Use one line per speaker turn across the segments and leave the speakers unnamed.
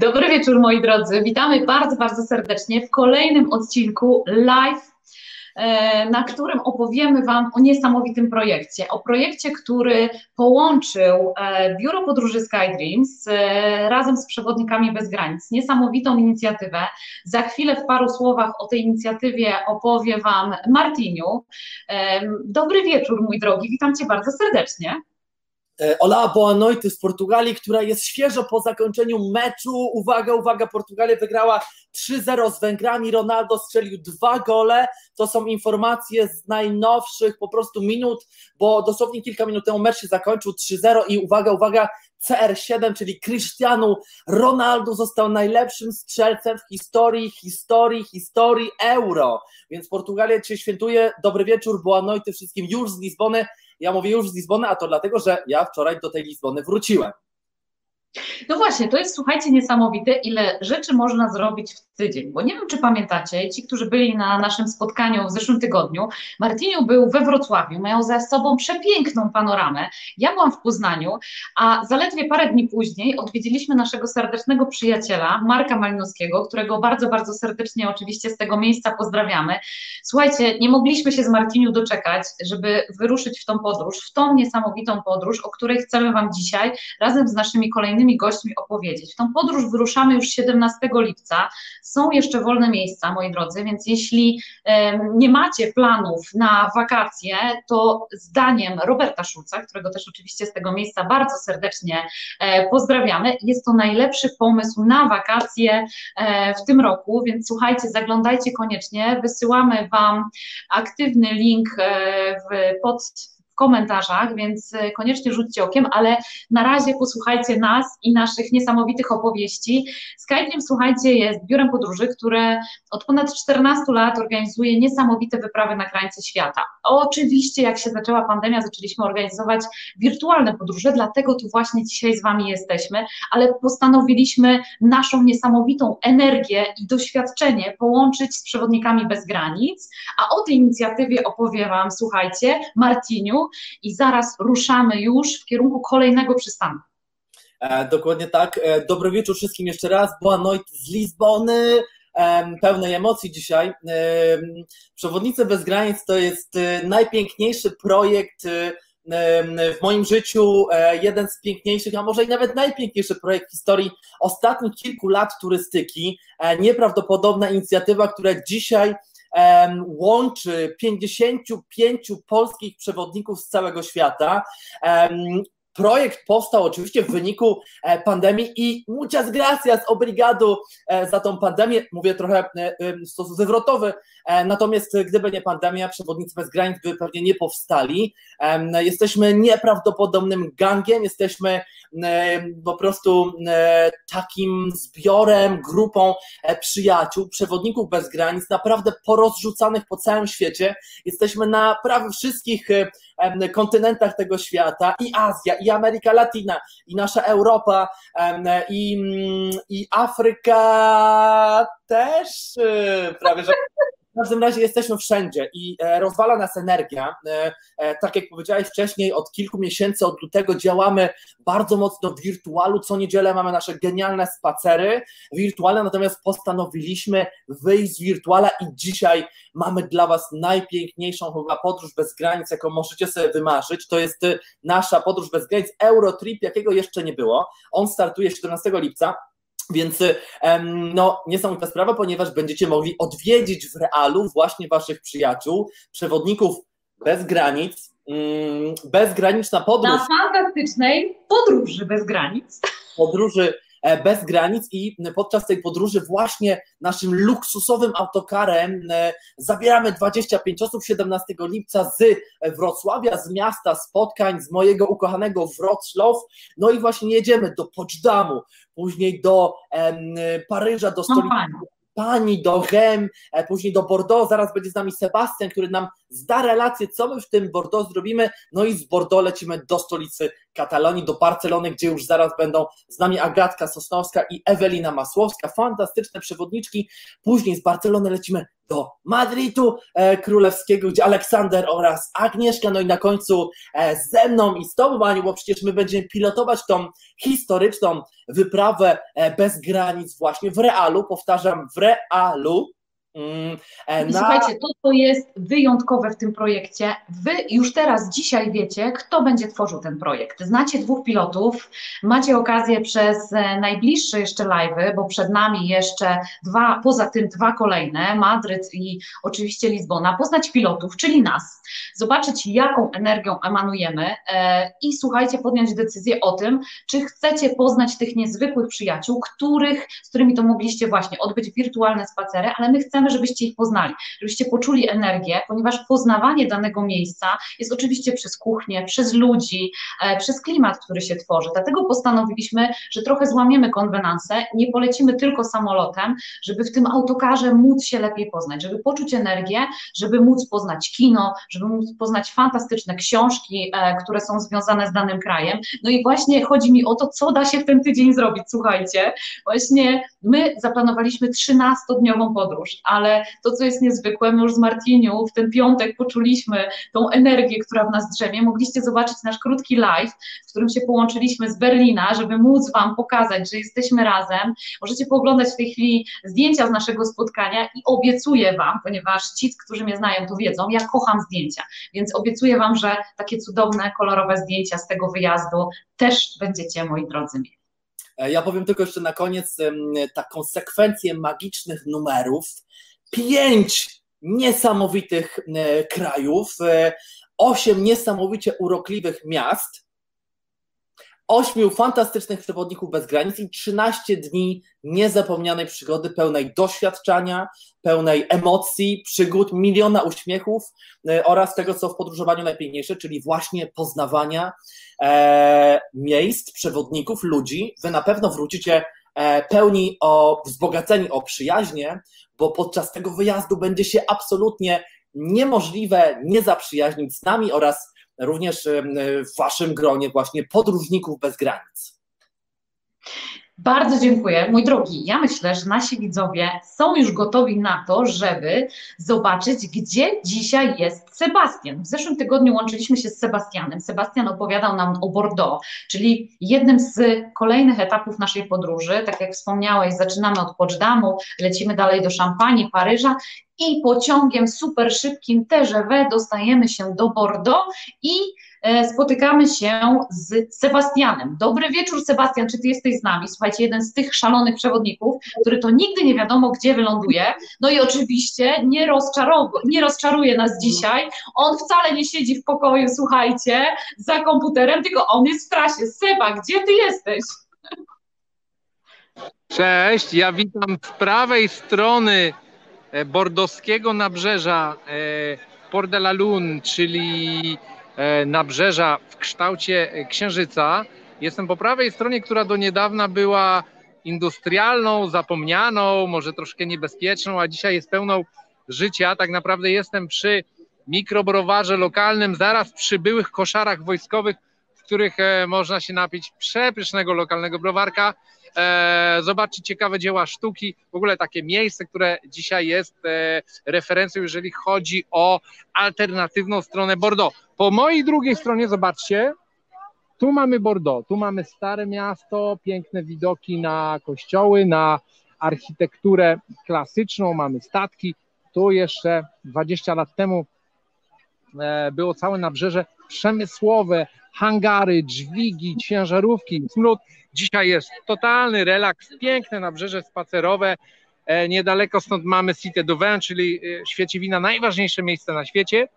Dobry wieczór moi drodzy. Witamy bardzo, bardzo serdecznie w kolejnym odcinku live e, na którym opowiemy Wam o niesamowitym projekcie. O projekcie, który połączył e, Biuro Podróży SkyDreams e, razem z Przewodnikami Bez Granic. Niesamowitą inicjatywę. Za chwilę w paru słowach o tej inicjatywie opowie Wam Martiniu. Dobry wieczór, mój drogi, witam Cię bardzo serdecznie.
E, Ola Boanoity z Portugalii, która jest świeżo po zakończeniu meczu. Uwaga, uwaga, Portugalia wygrała 3-0 z Węgrami. Ronaldo strzelił dwa gole. To są informacje z najnowszych po prostu minut, bo dosłownie kilka minut temu mecz się zakończył 3-0 i uwaga, uwaga, CR7, czyli Cristiano Ronaldo został najlepszym strzelcem w historii, historii, historii euro. Więc Portugalia dzisiaj świętuje. Dobry wieczór, Boanoity wszystkim już z Lizbony. Ja mówię już z Lizbony, a to dlatego, że ja wczoraj do tej Lizbony wróciłem.
No właśnie, to jest, słuchajcie, niesamowite, ile rzeczy można zrobić w tydzień, bo nie wiem, czy pamiętacie, ci, którzy byli na naszym spotkaniu w zeszłym tygodniu, Martiniu był we Wrocławiu, miał za sobą przepiękną panoramę, ja byłam w Poznaniu, a zaledwie parę dni później odwiedziliśmy naszego serdecznego przyjaciela, Marka Malinowskiego, którego bardzo, bardzo serdecznie oczywiście z tego miejsca pozdrawiamy. Słuchajcie, nie mogliśmy się z Martiniu doczekać, żeby wyruszyć w tą podróż, w tą niesamowitą podróż, o której chcemy Wam dzisiaj razem z naszymi kolejnymi gośćmi opowiedzieć. W tą podróż wyruszamy już 17 lipca, są jeszcze wolne miejsca, moi drodzy, więc jeśli nie macie planów na wakacje, to zdaniem Roberta Szulca, którego też oczywiście z tego miejsca bardzo serdecznie e, pozdrawiamy, jest to najlepszy pomysł na wakacje e, w tym roku, więc słuchajcie, zaglądajcie koniecznie, wysyłamy Wam aktywny link e, w pod komentarzach, więc e, koniecznie rzućcie okiem, ale na razie posłuchajcie nas i naszych niesamowitych opowieści. SkyDream, słuchajcie, jest biurem podróży, które od ponad 14 lat organizuje niesamowite wyprawy na krańce świata. Oczywiście, jak się zaczęła pandemia, zaczęliśmy organizować wirtualne podróże, dlatego tu właśnie dzisiaj z Wami jesteśmy, ale postanowiliśmy naszą niesamowitą energię i doświadczenie połączyć z przewodnikami bez granic, a o tej inicjatywie opowie Wam, słuchajcie, Martiniu, i zaraz ruszamy już w kierunku kolejnego przystanku.
E, dokładnie tak. E, dobry wieczór wszystkim jeszcze raz. Boa noite z Lizbony. E, pełnej emocji dzisiaj. E, Przewodnicy bez granic to jest e, najpiękniejszy projekt w moim życiu jeden z piękniejszych, a może i nawet najpiękniejszy projekt w historii ostatnich kilku lat turystyki. Nieprawdopodobna inicjatywa, która dzisiaj łączy 55 polskich przewodników z całego świata. Projekt powstał oczywiście w wyniku e, pandemii i muchas gracias, obrigado e, za tą pandemię. Mówię trochę e, w sposób wywrotowy, natomiast gdyby nie pandemia, Przewodnicy Bez Granic by pewnie nie powstali. Jesteśmy nieprawdopodobnym gangiem, jesteśmy po prostu takim zbiorem, grupą przyjaciół, przewodników bez granic, naprawdę porozrzucanych po całym świecie. Jesteśmy na prawie wszystkich kontynentach tego świata i Azja, i Ameryka Latina, i nasza Europa, i, mm, i Afryka też y, prawie że w każdym razie jesteśmy wszędzie i e, rozwala nas energia. E, e, tak jak powiedziałeś wcześniej, od kilku miesięcy, od lutego działamy bardzo mocno w wirtualu. Co niedzielę mamy nasze genialne spacery wirtualne, natomiast postanowiliśmy wyjść z wirtuala i dzisiaj mamy dla Was najpiękniejszą chyba podróż bez granic, jaką możecie sobie wymarzyć. To jest nasza podróż bez granic, Eurotrip, jakiego jeszcze nie było. On startuje 14 lipca. Więc no, niesamowita sprawa, ponieważ będziecie mogli odwiedzić w realu właśnie waszych przyjaciół, przewodników bez granic, mm, bezgraniczna podróż.
Na fantastycznej podróży bez granic.
Podróży bez granic i podczas tej podróży właśnie naszym luksusowym autokarem e, zabieramy 25 osób 17 lipca z Wrocławia, z miasta spotkań, z mojego ukochanego Wrocław, no i właśnie jedziemy do Poczdamu, później do Paryża, do stolicy Pani do Rem, e, później do Bordeaux, zaraz będzie z nami Sebastian, który nam zda relację, co my w tym Bordeaux zrobimy, no i z Bordeaux lecimy do stolicy Katalonii, do Barcelony, gdzie już zaraz będą z nami Agatka Sosnowska i Ewelina Masłowska, fantastyczne przewodniczki, później z Barcelony lecimy do Madrytu e, Królewskiego, gdzie Aleksander oraz Agnieszka, no i na końcu e, ze mną i z Tobą, Aniu, bo przecież my będziemy pilotować tą historyczną wyprawę e, bez granic właśnie w realu, powtarzam, w realu.
Mm, e, na... Słuchajcie, to, co jest wyjątkowe w tym projekcie, wy już teraz, dzisiaj wiecie, kto będzie tworzył ten projekt. Znacie dwóch pilotów, macie okazję przez e, najbliższe jeszcze live'y, bo przed nami jeszcze dwa, poza tym dwa kolejne, Madryt i oczywiście Lizbona, poznać pilotów, czyli nas, zobaczyć jaką energią emanujemy e, i słuchajcie, podjąć decyzję o tym, czy chcecie poznać tych niezwykłych przyjaciół, których, z którymi to mogliście właśnie odbyć wirtualne spacery, ale my chcemy, żebyście ich poznali, żebyście poczuli energię, ponieważ poznawanie danego miejsca jest oczywiście przez kuchnię, przez ludzi, e, przez klimat, który się tworzy. Dlatego postanowiliśmy, że trochę złamiemy konwenanse, nie polecimy tylko samolotem, żeby w tym autokarze móc się lepiej poznać, żeby poczuć energię, żeby móc poznać kino, żeby móc poznać fantastyczne książki, e, które są związane z danym krajem. No i właśnie chodzi mi o to, co da się w ten tydzień zrobić. Słuchajcie, właśnie my zaplanowaliśmy 13-dniową podróż, ale to, co jest niezwykłe, my już z Martiniu w ten piątek poczuliśmy tą energię, która w nas drzemie. Mogliście zobaczyć nasz krótki live, w którym się połączyliśmy z Berlina, żeby móc Wam pokazać, że jesteśmy razem. Możecie pooglądać w tej chwili zdjęcia z naszego spotkania i obiecuję Wam, ponieważ ci, którzy mnie znają, to wiedzą, ja kocham zdjęcia, więc obiecuję Wam, że takie cudowne, kolorowe zdjęcia z tego wyjazdu też będziecie, moi drodzy, mieli.
E, ja powiem tylko jeszcze na koniec taką sekwencję magicznych numerów. Pięć niesamowitych e, krajów, e, osiem niesamowicie urokliwych miast ośmiu fantastycznych przewodników bez granic i 13 dni niezapomnianej przygody, pełnej doświadczenia, pełnej emocji, przygód, miliona uśmiechów e, oraz tego, co w podróżowaniu najpiękniejsze, czyli właśnie poznawania e, miejsc, przewodników, ludzi. Wy na pewno wrócicie pełni o wzbogaceni o przyjaźnie, bo podczas tego wyjazdu będzie się absolutnie niemożliwe nie zaprzyjaźnić z nami oraz również w Waszym gronie właśnie podróżników bez granic.
Bardzo dziękuję. Mój drogi, ja myślę, że nasi widzowie są już gotowi na to, żeby zobaczyć, gdzie dzisiaj jest Sebastian. W zeszłym tygodniu łączyliśmy się z Sebastianem. Sebastian opowiadał nam o Bordeaux, czyli jednym z kolejnych etapów naszej podróży. Tak jak wspomniałeś, zaczynamy od Poczdamu, lecimy dalej do Szampanii, Paryża i pociągiem super szybkim TGV dostajemy się do Bordeaux i spotykamy się z Sebastianem. Dobry wieczór, Sebastian, czy ty jesteś z nami? Słuchajcie, jeden z tych szalonych przewodników, który to nigdy nie wiadomo, gdzie wyląduje. No i oczywiście nie, nie rozczaruje nas dzisiaj. On wcale nie siedzi w pokoju, słuchajcie, za komputerem, tylko on jest w trasie. Seba, gdzie ty jesteś?
Cześć, ja witam z prawej strony E, bordowskiego nabrzeża e, Port de la Lune, czyli e, nabrzeża w kształcie księżyca. Jestem po prawej stronie, która do niedawna była industrialną, zapomnianą, może troszkę niebezpieczną, a dzisiaj jest pełną życia. Tak naprawdę jestem przy mikrobrowarze lokalnym, zaraz przy byłych koszarach wojskowych, w których można się napić przepysznego lokalnego browarka e, zobaczyć ciekawe dzieła sztuki, w ogóle takie miejsce, które dzisiaj jest e, referencją, jeżeli chodzi o alternatywną stronę Bordeaux. Po mojej drugiej stronie, zobaczcie, tu mamy Bordeaux, tu mamy stare miasto, piękne widoki na kościoły, na architekturę klasyczną, mamy statki. Tu jeszcze 20 lat temu e, było całe nabrzeże przemysłowe, hangary, dźwigi, ciężarówki, smród. Dzisiaj jest totalny relaks, piękne nabrzeże spacerowe. E, niedaleko stąd mamy Cité d'Auvin, czyli e, Świeciwina, najważniejsze miejsce na świecie.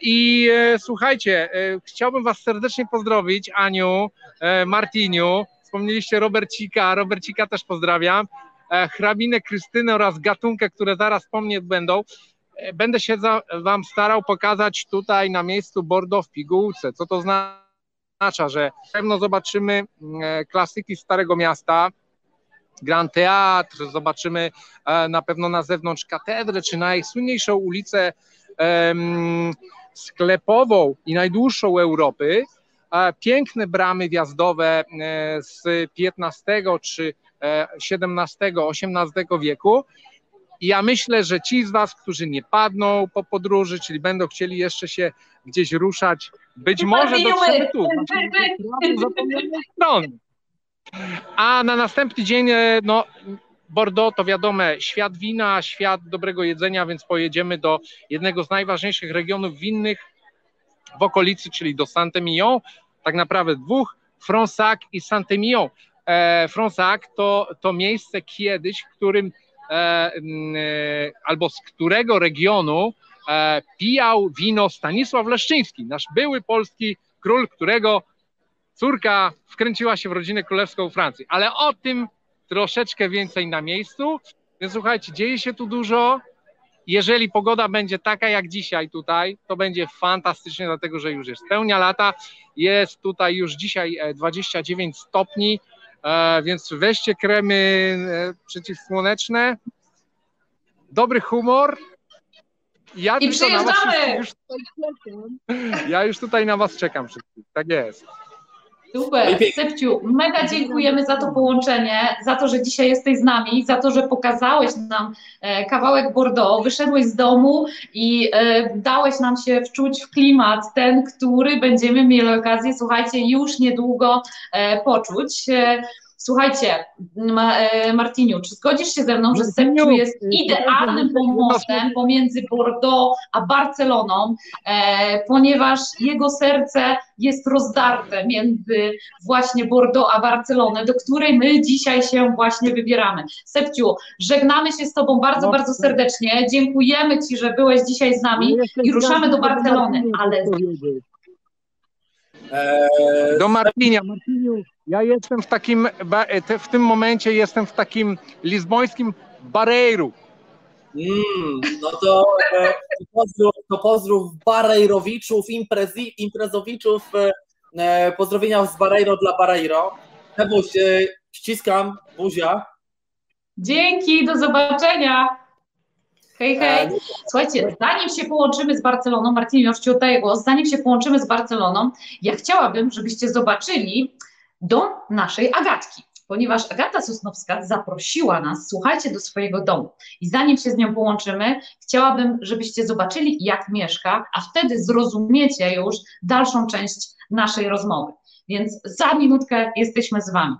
I e, słuchajcie, chciałbym Was serdecznie pozdrowić, Aniu, Martiniu. Wspomnieliście Robercika, Robercika też pozdrawiam. Hrabinę Krystynę oraz gatunkę, które zaraz po mnie będą. Będę się za, Wam starał pokazać tutaj na miejscu Bordeaux w pigułce. Co to oznacza, że pewno zobaczymy mm, klasyki Starego Miasta, Grand Teatr, zobaczymy e, na pewno na zewnątrz katedrę, czy najsłynniejszą ulicę sklepową i najdłuższą Europy. E, piękne bramy wjazdowe e, z XV czy XVII, XVIII wieku I ja myślę, że ci z Was, którzy nie padną po podróży, czyli będą chcieli jeszcze się gdzieś ruszać, być może dotrzemy tu, strony. A na następny dzień, e, no, Bordeaux to wiadomo, świat wina, świat dobrego jedzenia, więc pojedziemy do jednego z najważniejszych regionów winnych w okolicy, czyli do Saint-Emilion, tak naprawdę dwóch, Fronsac i Saint-Emilion. E, Fronsac to, to miejsce kiedyś, w którym albo z którego regionu e, pijał wino Stanisław Leszczyński, nasz były polski król, którego córka wkręciła się w rodzinę królewską Francji. Ale o tym troszeczkę więcej na miejscu. Więc słuchajcie, dzieje się tu dużo. Jeżeli pogoda będzie taka jak dzisiaj tutaj, to będzie fantastycznie, dlatego że już jest pełnia lata. Jest tutaj już dzisiaj 29 e, stopni, e, więc weźcie kremy e, przeciwsłoneczne. Dobry humor.
Ja I przyjeżdżamy! Już
ja już tutaj na Was czekam wszystkich. Tak jest.
Super, Sepciu, mega dziękujemy za to połączenie, za to, że dzisiaj jesteś z nami, za to, że pokazałeś nam e, kawałek Bordeaux, wyszedłeś z domu i e, dałeś nam się wczuć w klimat, ten, który będziemy mieli okazję, słuchajcie, już niedługo e, poczuć. Słuchajcie, e, Martiniu, czy zgodzisz się ze mną, że Sepciu jest idealnym pomostem pomiędzy Bordeaux a Barceloną, e, ponieważ jego serce jest rozdarte między właśnie Bordeaux a Barcelonę, do której my dzisiaj się właśnie wybieramy. Sepciu, żegnamy się z Tobą bardzo, bardzo serdecznie. Dziękujemy Ci, że byłeś dzisiaj z nami i ruszamy do Barcelony, ale
Do Martinia. Martiniu, ja jestem w takim, w tym momencie jestem w takim lizbońskim Barreiru.
Mm, no to, e, pozdrów, to pozdrów Barreirowiczów, imprezi, imprezowiczów, e, e, pozdrowienia z Barreiro dla Barreiro. Ebuś, ściskam, buzia.
Dzięki, do zobaczenia. Hej, hej. Słuchajcie, zanim się połączymy z Barceloną, Martin, już Ci oddaję głos, zanim się połączymy z Barceloną, ja chciałabym, żebyście zobaczyli dom naszej Agatki, ponieważ Agata Sosnowska zaprosiła nas, słuchajcie, do swojego domu. I zanim się z nią połączymy, chciałabym, żebyście zobaczyli, jak mieszka, a wtedy zrozumiecie już dalszą część naszej rozmowy. Więc za minutkę jesteśmy z Wami.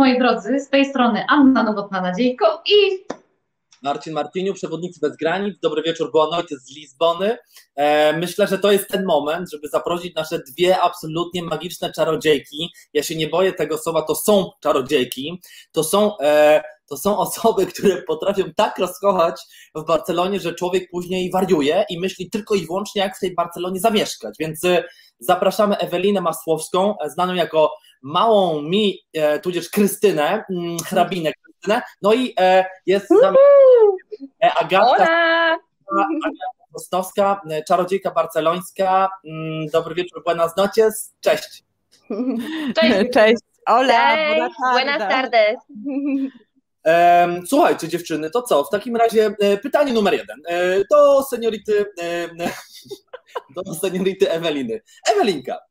Moi drodzy, z tej strony Anna Nowotna-Nadziejko i
Marcin Martiniu, Przewodnicy Bez Granic. Dobry wieczór, noc z Lizbony. E, myślę, że to jest ten moment, żeby zaprosić nasze dwie absolutnie magiczne czarodziejki. Ja się nie boję tego słowa, to są czarodziejki. To są, e, to są osoby, które potrafią tak rozkochać w Barcelonie, że człowiek później wariuje i myśli tylko i wyłącznie, jak w tej Barcelonie zamieszkać. Więc e, zapraszamy Ewelinę Masłowską, znaną jako małą mi, e, tudzież Krystynę, mm, hrabinę Krystynę, no i e, jest z nami e, Agata, Agata e, czarodziejka barcelońska. Mm, dobry wieczór, buenas noches, cześć.
Cześć. Cześć. Cześć. buenas tardes.
Słuchajcie dziewczyny, to co? W takim razie pytanie numer jeden. Do seniority, do seniority Eweliny. Ewelinka, E,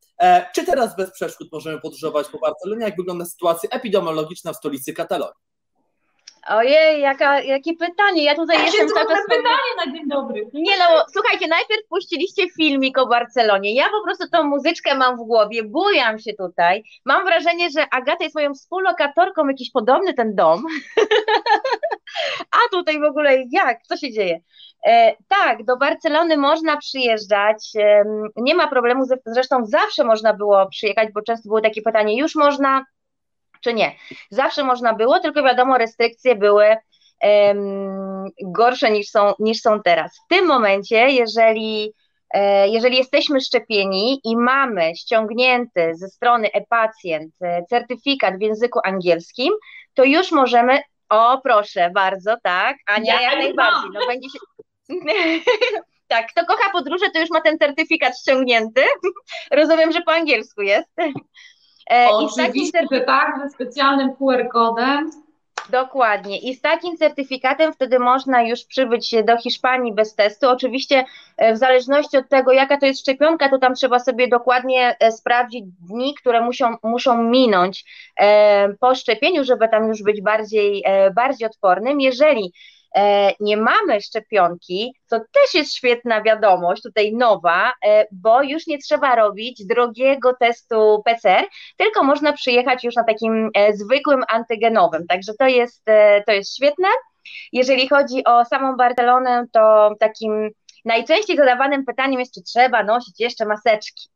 czy teraz bez przeszkód możemy podróżować po Barcelonie? Jak wygląda sytuacja epidemiologiczna w stolicy Katalonii?
Ojej, jaka, jakie pytanie. Ja tutaj
Jakie
jestem cały czas...
pytanie na dzień dobry.
Nie no, słuchajcie, najpierw puściliście filmik o Barcelonie. Ja po prostu tą muzyczkę mam w głowie, bujam się tutaj. Mam wrażenie, że Agata jest moją współlokatorką, jakiś podobny ten dom. A tutaj w ogóle jak? Co się dzieje? E, tak, do Barcelony można przyjeżdżać. Nie ma problemu, zresztą zawsze można było przyjechać, bo często było takie pytanie, już można czy nie? Zawsze można było, tylko wiadomo, restrykcje były gorsze niż są, niż są teraz. W tym momencie, jeżeli, e, jeżeli jesteśmy szczepieni i mamy ściągnięty ze strony e-pacjent e, certyfikat w języku angielskim, to już możemy, o proszę bardzo, tak, Ania,
Ja
jak najbardziej, no będzie się... Tak, kto kocha podróże, to już ma ten certyfikat ściągnięty. Rozumiem, że po angielsku jest.
E, Oczywiście, że tak, ze specjalnym QR kodem.
Dokładnie. I z takim certyfikatem wtedy można już przybyć do Hiszpanii bez testu. Oczywiście e, w zależności od tego, jaka to jest szczepionka, to tam trzeba sobie dokładnie e, sprawdzić dni, które muszą, muszą minąć po szczepieniu, żeby tam już być bardziej, bardziej odpornym. Jeżeli E, nie mamy szczepionki, to też jest świetna wiadomość, tutaj nowa, e, bo już nie trzeba robić drogiego testu PCR, tylko można przyjechać już na takim e, zwykłym antygenowym. Także to jest, to jest świetne. Jeżeli chodzi o samą Barcelonę, to takim najczęściej zadawanym pytaniem jest, czy trzeba nosić jeszcze maseczki.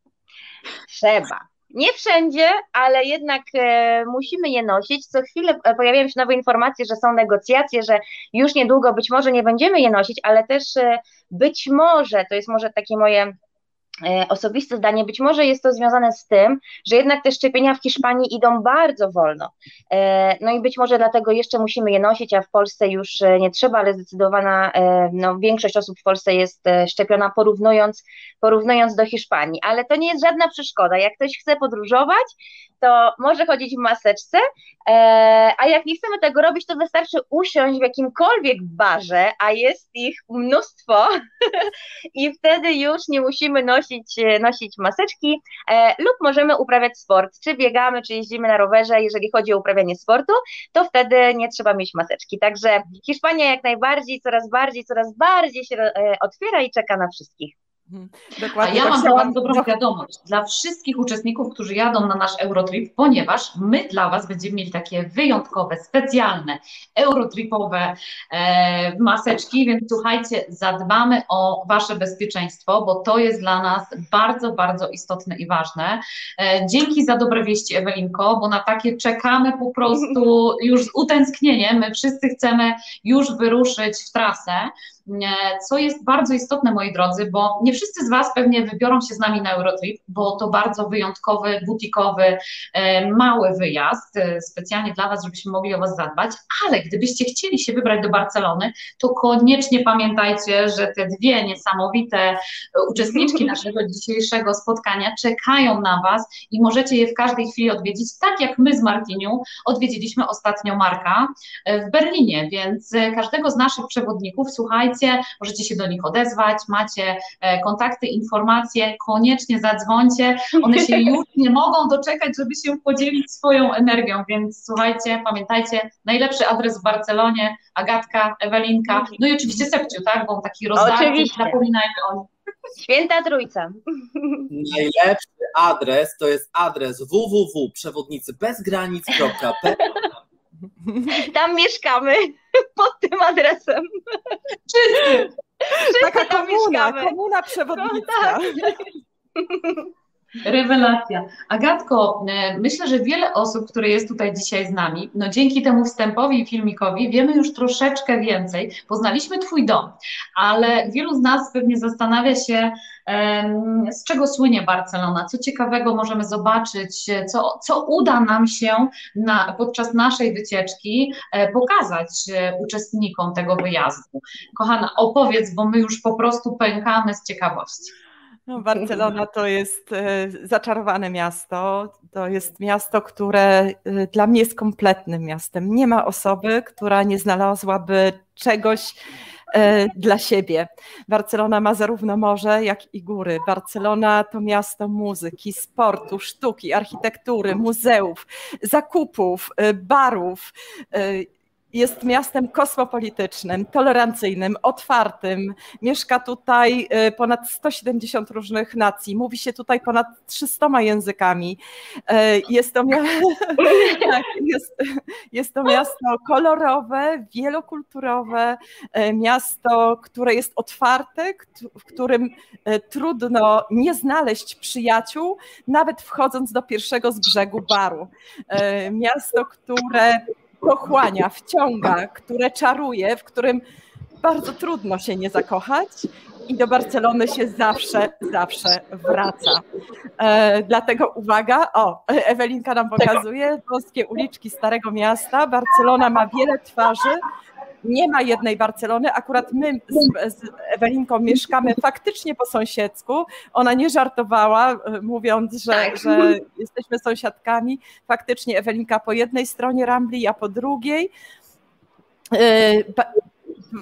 Trzeba. Nie wszędzie, ale jednak e, musimy je nosić. Co chwilę e, pojawiają się nowe informacje, że są negocjacje, że już niedługo być może nie będziemy je nosić, ale też e, być może, to jest może takie moje osobiste zdanie. Być może jest to związane z tym, że jednak te szczepienia w Hiszpanii idą bardzo wolno. E, no i być może dlatego jeszcze musimy je nosić, a w Polsce już e, nie trzeba, ale zdecydowana no, większość osób w Polsce jest szczepiona porównując, porównując do Hiszpanii. Ale to nie jest żadna przeszkoda. Jak ktoś chce podróżować, to może chodzić w maseczce, a jak nie chcemy tego robić, to wystarczy usiąść w jakimkolwiek barze, a jest ich mnóstwo i wtedy już nie musimy nosić nosić, e, nosić maseczki e, lub możemy uprawiać sport, czy biegamy, czy jeździmy na rowerze, jeżeli chodzi o uprawianie sportu, to wtedy nie trzeba mieć maseczki. Także Hiszpania jak najbardziej, coraz bardziej, coraz bardziej się e, otwiera i czeka na wszystkich.
Mhm. Dokładnie. A ja mam dla Was dobrą wiadomość dla wszystkich uczestników, którzy jadą na nasz Eurotrip, ponieważ my dla Was będziemy mieli takie wyjątkowe, specjalne Eurotripowe e, maseczki, więc słuchajcie, zadbamy o Wasze bezpieczeństwo, bo to jest dla nas bardzo, bardzo istotne i ważne. E, dzięki za dobre wieści, Ewelinko, bo na takie czekamy po prostu już z utęsknieniem. My wszyscy chcemy już wyruszyć w trasę. E, co jest bardzo istotne, moi drodzy, bo nie wszyscy z Was pewnie wybiorą się z nami na Eurotrip, bo to bardzo wyjątkowy, butikowy, e, mały wyjazd, e, specjalnie dla Was, żebyśmy mogli o Was zadbać, ale gdybyście chcieli się wybrać do Barcelony, to koniecznie pamiętajcie, że te dwie niesamowite uczestniczki naszego dzisiejszego spotkania czekają na Was i możecie je w każdej chwili odwiedzić, tak jak my z Martiniu odwiedziliśmy ostatnio Marka w Berlinie, więc każdego z naszych przewodników, słuchajcie, możecie się do nich odezwać, macie e, kontakty, informacje, koniecznie zadzwońcie. One się już nie mogą doczekać, żeby się podzielić swoją energią, więc słuchajcie, pamiętajcie, najlepszy adres w Barcelonie, Agatka, Ewelinka, no i oczywiście Sepciu, tak, bo taki rozdarty, zapominajmy o nim.
Święta Trójca.
Najlepszy adres to jest adres www.przewodnicybezgranic.pl
Tam mieszkamy pod tym adresem.
Wszyscy.
Wszyscy Taka komuna, mieszkamy. komuna przewodnictwa. No, tak.
Rewelacja. Agatko, e, myślę, że wiele osób, które jest tutaj dzisiaj z nami, no dzięki temu wstępowi i filmikowi wiemy już troszeczkę więcej. Poznaliśmy Twój dom, ale wielu z nas pewnie zastanawia się, z czego słynie Barcelona, co ciekawego możemy zobaczyć, co, co uda nam się na, podczas naszej wycieczki e, pokazać e, uczestnikom tego wyjazdu. Kochana, opowiedz, bo my już po prostu pękamy z ciekawości.
Barcelona to jest e, zaczarowane miasto. To jest miasto, które dla mnie jest kompletnym miastem. Nie ma osoby, która nie znalazłaby czegoś E, dla siebie. Barcelona ma zarówno morze, jak i góry. Barcelona to miasto muzyki, sportu, sztuki, architektury, muzeów, zakupów, e, barów. Jest miastem kosmopolitycznym, tolerancyjnym, otwartym. Mieszka tutaj y, ponad 170 różnych nacji. Mówi się tutaj ponad 300 językami. Y, jest to, tak, jest, jest to miasto kolorowe, wielokulturowe, y, miasto, które jest otwarte, w którym trudno nie znaleźć przyjaciół, nawet wchodząc do pierwszego z brzegu baru. Miasto, które pochłania, wciąga, które czaruje, w którym bardzo trudno się nie zakochać i do Barcelony się zawsze, zawsze wraca. E, dlatego uwaga, o, Ewelinka nam pokazuje polskie uliczki Starego Miasta. Barcelona ma wiele twarzy, nie ma jednej Barcelony. Akurat my z, z, Ewelinką mieszkamy faktycznie po sąsiedzku. Ona nie żartowała, e, mówiąc, że, tak. że jesteśmy sąsiadkami. Faktycznie Ewelinka po jednej stronie Rambli, ja po drugiej.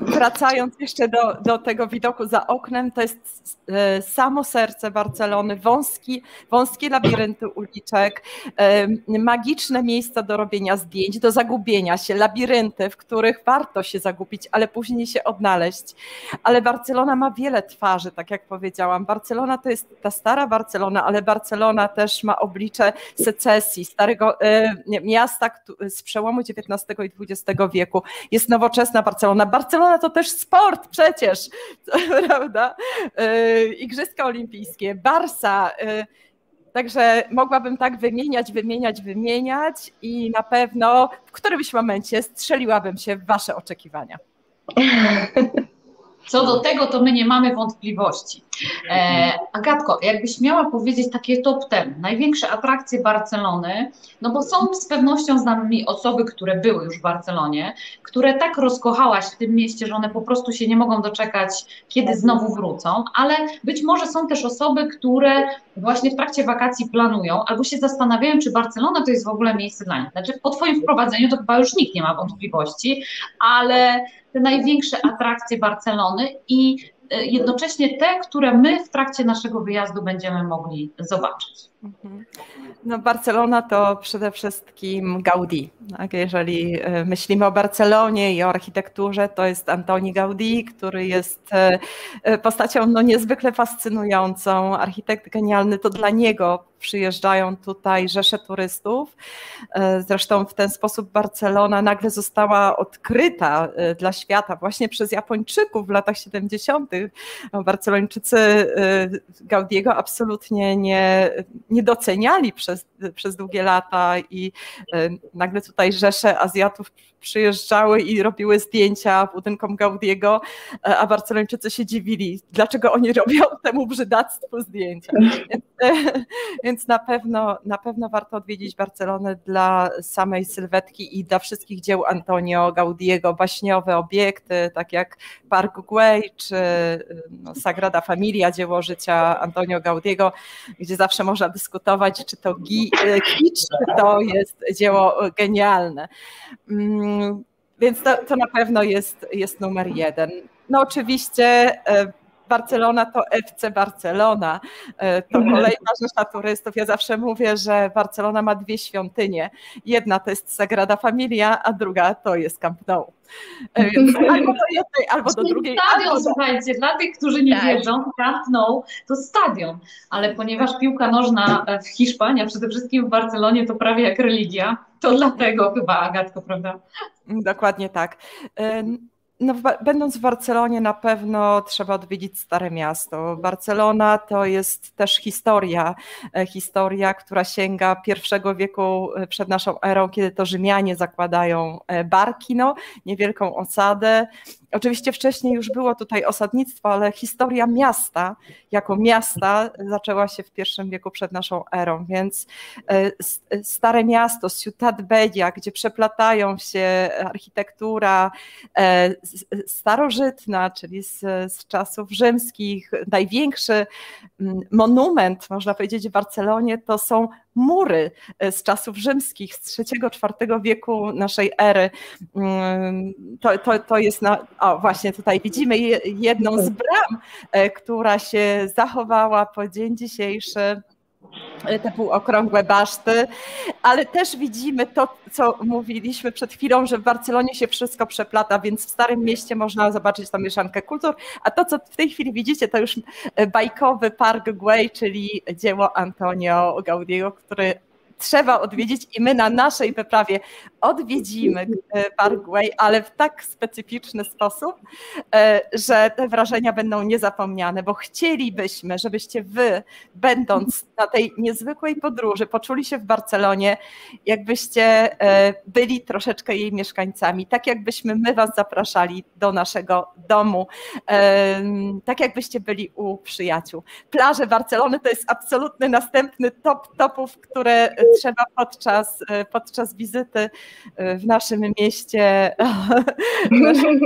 Wracając jeszcze do, do tego widoku za oknem, to jest e, samo serce Barcelony, wąski, wąskie labirynty uliczek, e, magiczne miejsca do robienia zdjęć, do zagubienia się, labirynty, w których warto się zagubić, ale później się odnaleźć. Ale Barcelona ma wiele twarzy, tak jak powiedziałam. Barcelona to jest ta stara Barcelona, ale Barcelona też ma oblicze secesji, starego e, miasta z przełomu XIX i XX wieku. Jest nowoczesna Barcelona. Barcelona to też sport przecież, prawda? E, Igrzyska Olimpijskie, Barsa. E, także mogłabym tak wymieniać, wymieniać, wymieniać i na pewno w którymś momencie strzeliłabym się w Wasze oczekiwania.
Co do tego, to my nie mamy wątpliwości. E, Agatko, jakbyś miała powiedzieć takie top ten, największe atrakcje Barcelony, no bo są z pewnością z nami osoby, które były już w Barcelonie, które tak rozkochałaś w tym mieście, że one po prostu się nie mogą doczekać, kiedy znowu wrócą, ale być może są też osoby, które właśnie w trakcie wakacji planują albo się zastanawiają, czy Barcelona to jest w ogóle miejsce dla nich. Znaczy po Twoim wprowadzeniu to chyba już nikt nie ma wątpliwości, ale te największe atrakcje Barcelony i e, jednocześnie te, które my w trakcie naszego wyjazdu będziemy mogli zobaczyć. Mhm.
No Barcelona to przede wszystkim Gaudí. Tak? Jeżeli e, myślimy o Barcelonie i o architekturze, to jest Antoni Gaudí, który jest e, postacią no, niezwykle fascynującą. Architekt genialny, to dla niego przyjeżdżają tutaj rzesze turystów. E, zresztą w ten sposób Barcelona nagle została odkryta e, dla świata właśnie przez Japończyków w latach 70. Barcelończycy e, Gaudiego absolutnie nie, nie doceniali przez, przez długie lata i nagle tutaj rzesze Azjatów przyjeżdżały i robiły zdjęcia budynkom Gaudiego, a Barcelończycy się dziwili, dlaczego oni robią temu brzydactwu zdjęcia. Więc, więc na pewno, na pewno warto odwiedzić Barcelonę dla samej sylwetki i dla wszystkich dzieł Antonio Gaudiego, baśniowe obiekty, tak jak Park Güell czy no, Sagrada Familia, dzieło życia Antonio Gaudiego, gdzie zawsze można dyskutować, czy to kicz, czy to jest dzieło genialne. Więc to, to na pewno jest, jest numer jeden. No oczywiście e, Barcelona to FC Barcelona. E, to mhm. kolejna rzecz turystów. Ja zawsze mówię, że Barcelona ma dwie świątynie. Jedna to jest Sagrada Familia, a druga to jest Camp Nou. E, więc albo do jednej, albo do drugiej.
Stadion,
albo
słuchajcie, dla tych, którzy nie tak. wiedzą, Camp Nou to stadion, ale ponieważ piłka nożna w Hiszpanii, a przede wszystkim w Barcelonie to prawie jak religia, to dlatego chyba Agatko, prawda?
Dokładnie tak. No, będąc w Barcelonie, na pewno trzeba odwiedzić Stare Miasto. Barcelona to jest też historia, e, historia, która sięga pierwszego wieku e, przed naszą erą, kiedy to Rzymianie zakładają e, Barkino, niewielką osadę. Oczywiście wcześniej już było tutaj osadnictwo, ale historia miasta jako miasta zaczęła się w pierwszym wieku przed naszą erą, więc Stare Miasto, Ciutat Bedia, gdzie przeplatają się architektura, starożytna, czyli z, z czasów rzymskich. Największy mm, monument, można powiedzieć, w Barcelonie to są mury e, z czasów rzymskich, z III-IV wieku naszej ery. Mm, to, to, to jest, na, o właśnie tutaj widzimy jedną z bram, e, która się zachowała po dzień dzisiejszy te półokrągłe baszty, ale też widzimy to, co mówiliśmy przed chwilą, że w Barcelonie się wszystko przeplata, więc w Starym Mieście można zobaczyć tą mieszankę kultur, a to, co w tej chwili widzicie, to już bajkowy Park Güell, czyli dzieło Antonio Gaudiego, który trzeba odwiedzić i my na naszej wyprawie odwiedzimy e, Parkway, ale w tak specyficzny sposób, e, że te wrażenia będą niezapomniane, bo chcielibyśmy, żebyście wy, będąc na tej niezwykłej podróży, poczuli się w Barcelonie, jakbyście e, byli troszeczkę jej mieszkańcami, tak jakbyśmy my was zapraszali do naszego domu, tak jakbyście byli u przyjaciół. Plaże Barcelony to jest absolutny następny top topów, które trzeba podczas, podczas wizyty e, w naszym mieście, w naszym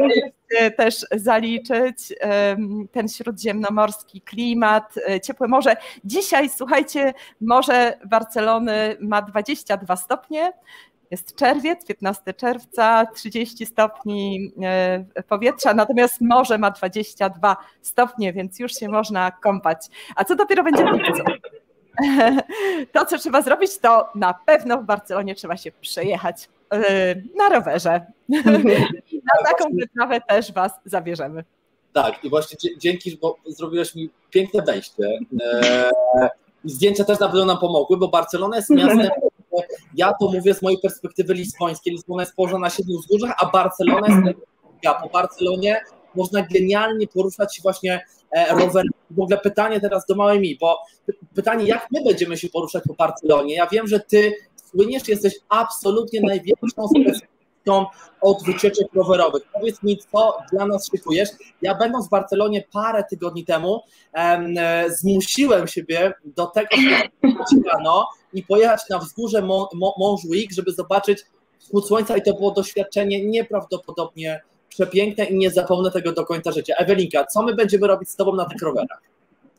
też zaliczyć ten śródziemnomorski klimat, e, ciepłe morze. Dzisiaj, słuchajcie, morze Barcelony ma 22 stopnie, jest czerwiec, 15 czerwca, 30 stopni powietrza, natomiast morze ma 22 stopnie, więc już się można kąpać. A co dopiero będzie w lipcu? to, co trzeba zrobić, to na pewno w Barcelonie trzeba się przejechać e, na rowerze. I na taką wyprawę też Was zabierzemy.
Tak, i właśnie dzięki, bo zrobiłeś mi piękne wejście. E, zdjęcia też na pewno nam pomogły, bo Barcelona jest miastem, ja to mówię z mojej perspektywy lizbońskiej. Lizbona jest położona na siedmiu wzgórzach, a Barcelona jest ja po Barcelonie można genialnie poruszać się właśnie e, rowerem. W ogóle pytanie teraz do małej mi, bo pytanie, jak my będziemy się poruszać po Barcelonie? Ja wiem, że ty słyniesz, jesteś absolutnie największą specjalistą od wycieczek rowerowych. Powiedz mi, co dla nas szykujesz. Ja będąc w Barcelonie parę tygodni temu, em, e, zmusiłem siebie do tego, żeby rano i pojechać na wzgórze Montjuic, żeby zobaczyć wschód słońca i to było doświadczenie nieprawdopodobnie przepiękne i nie zapomnę tego do końca życia. Ewelinka, co my będziemy robić z Tobą na tych rowerach?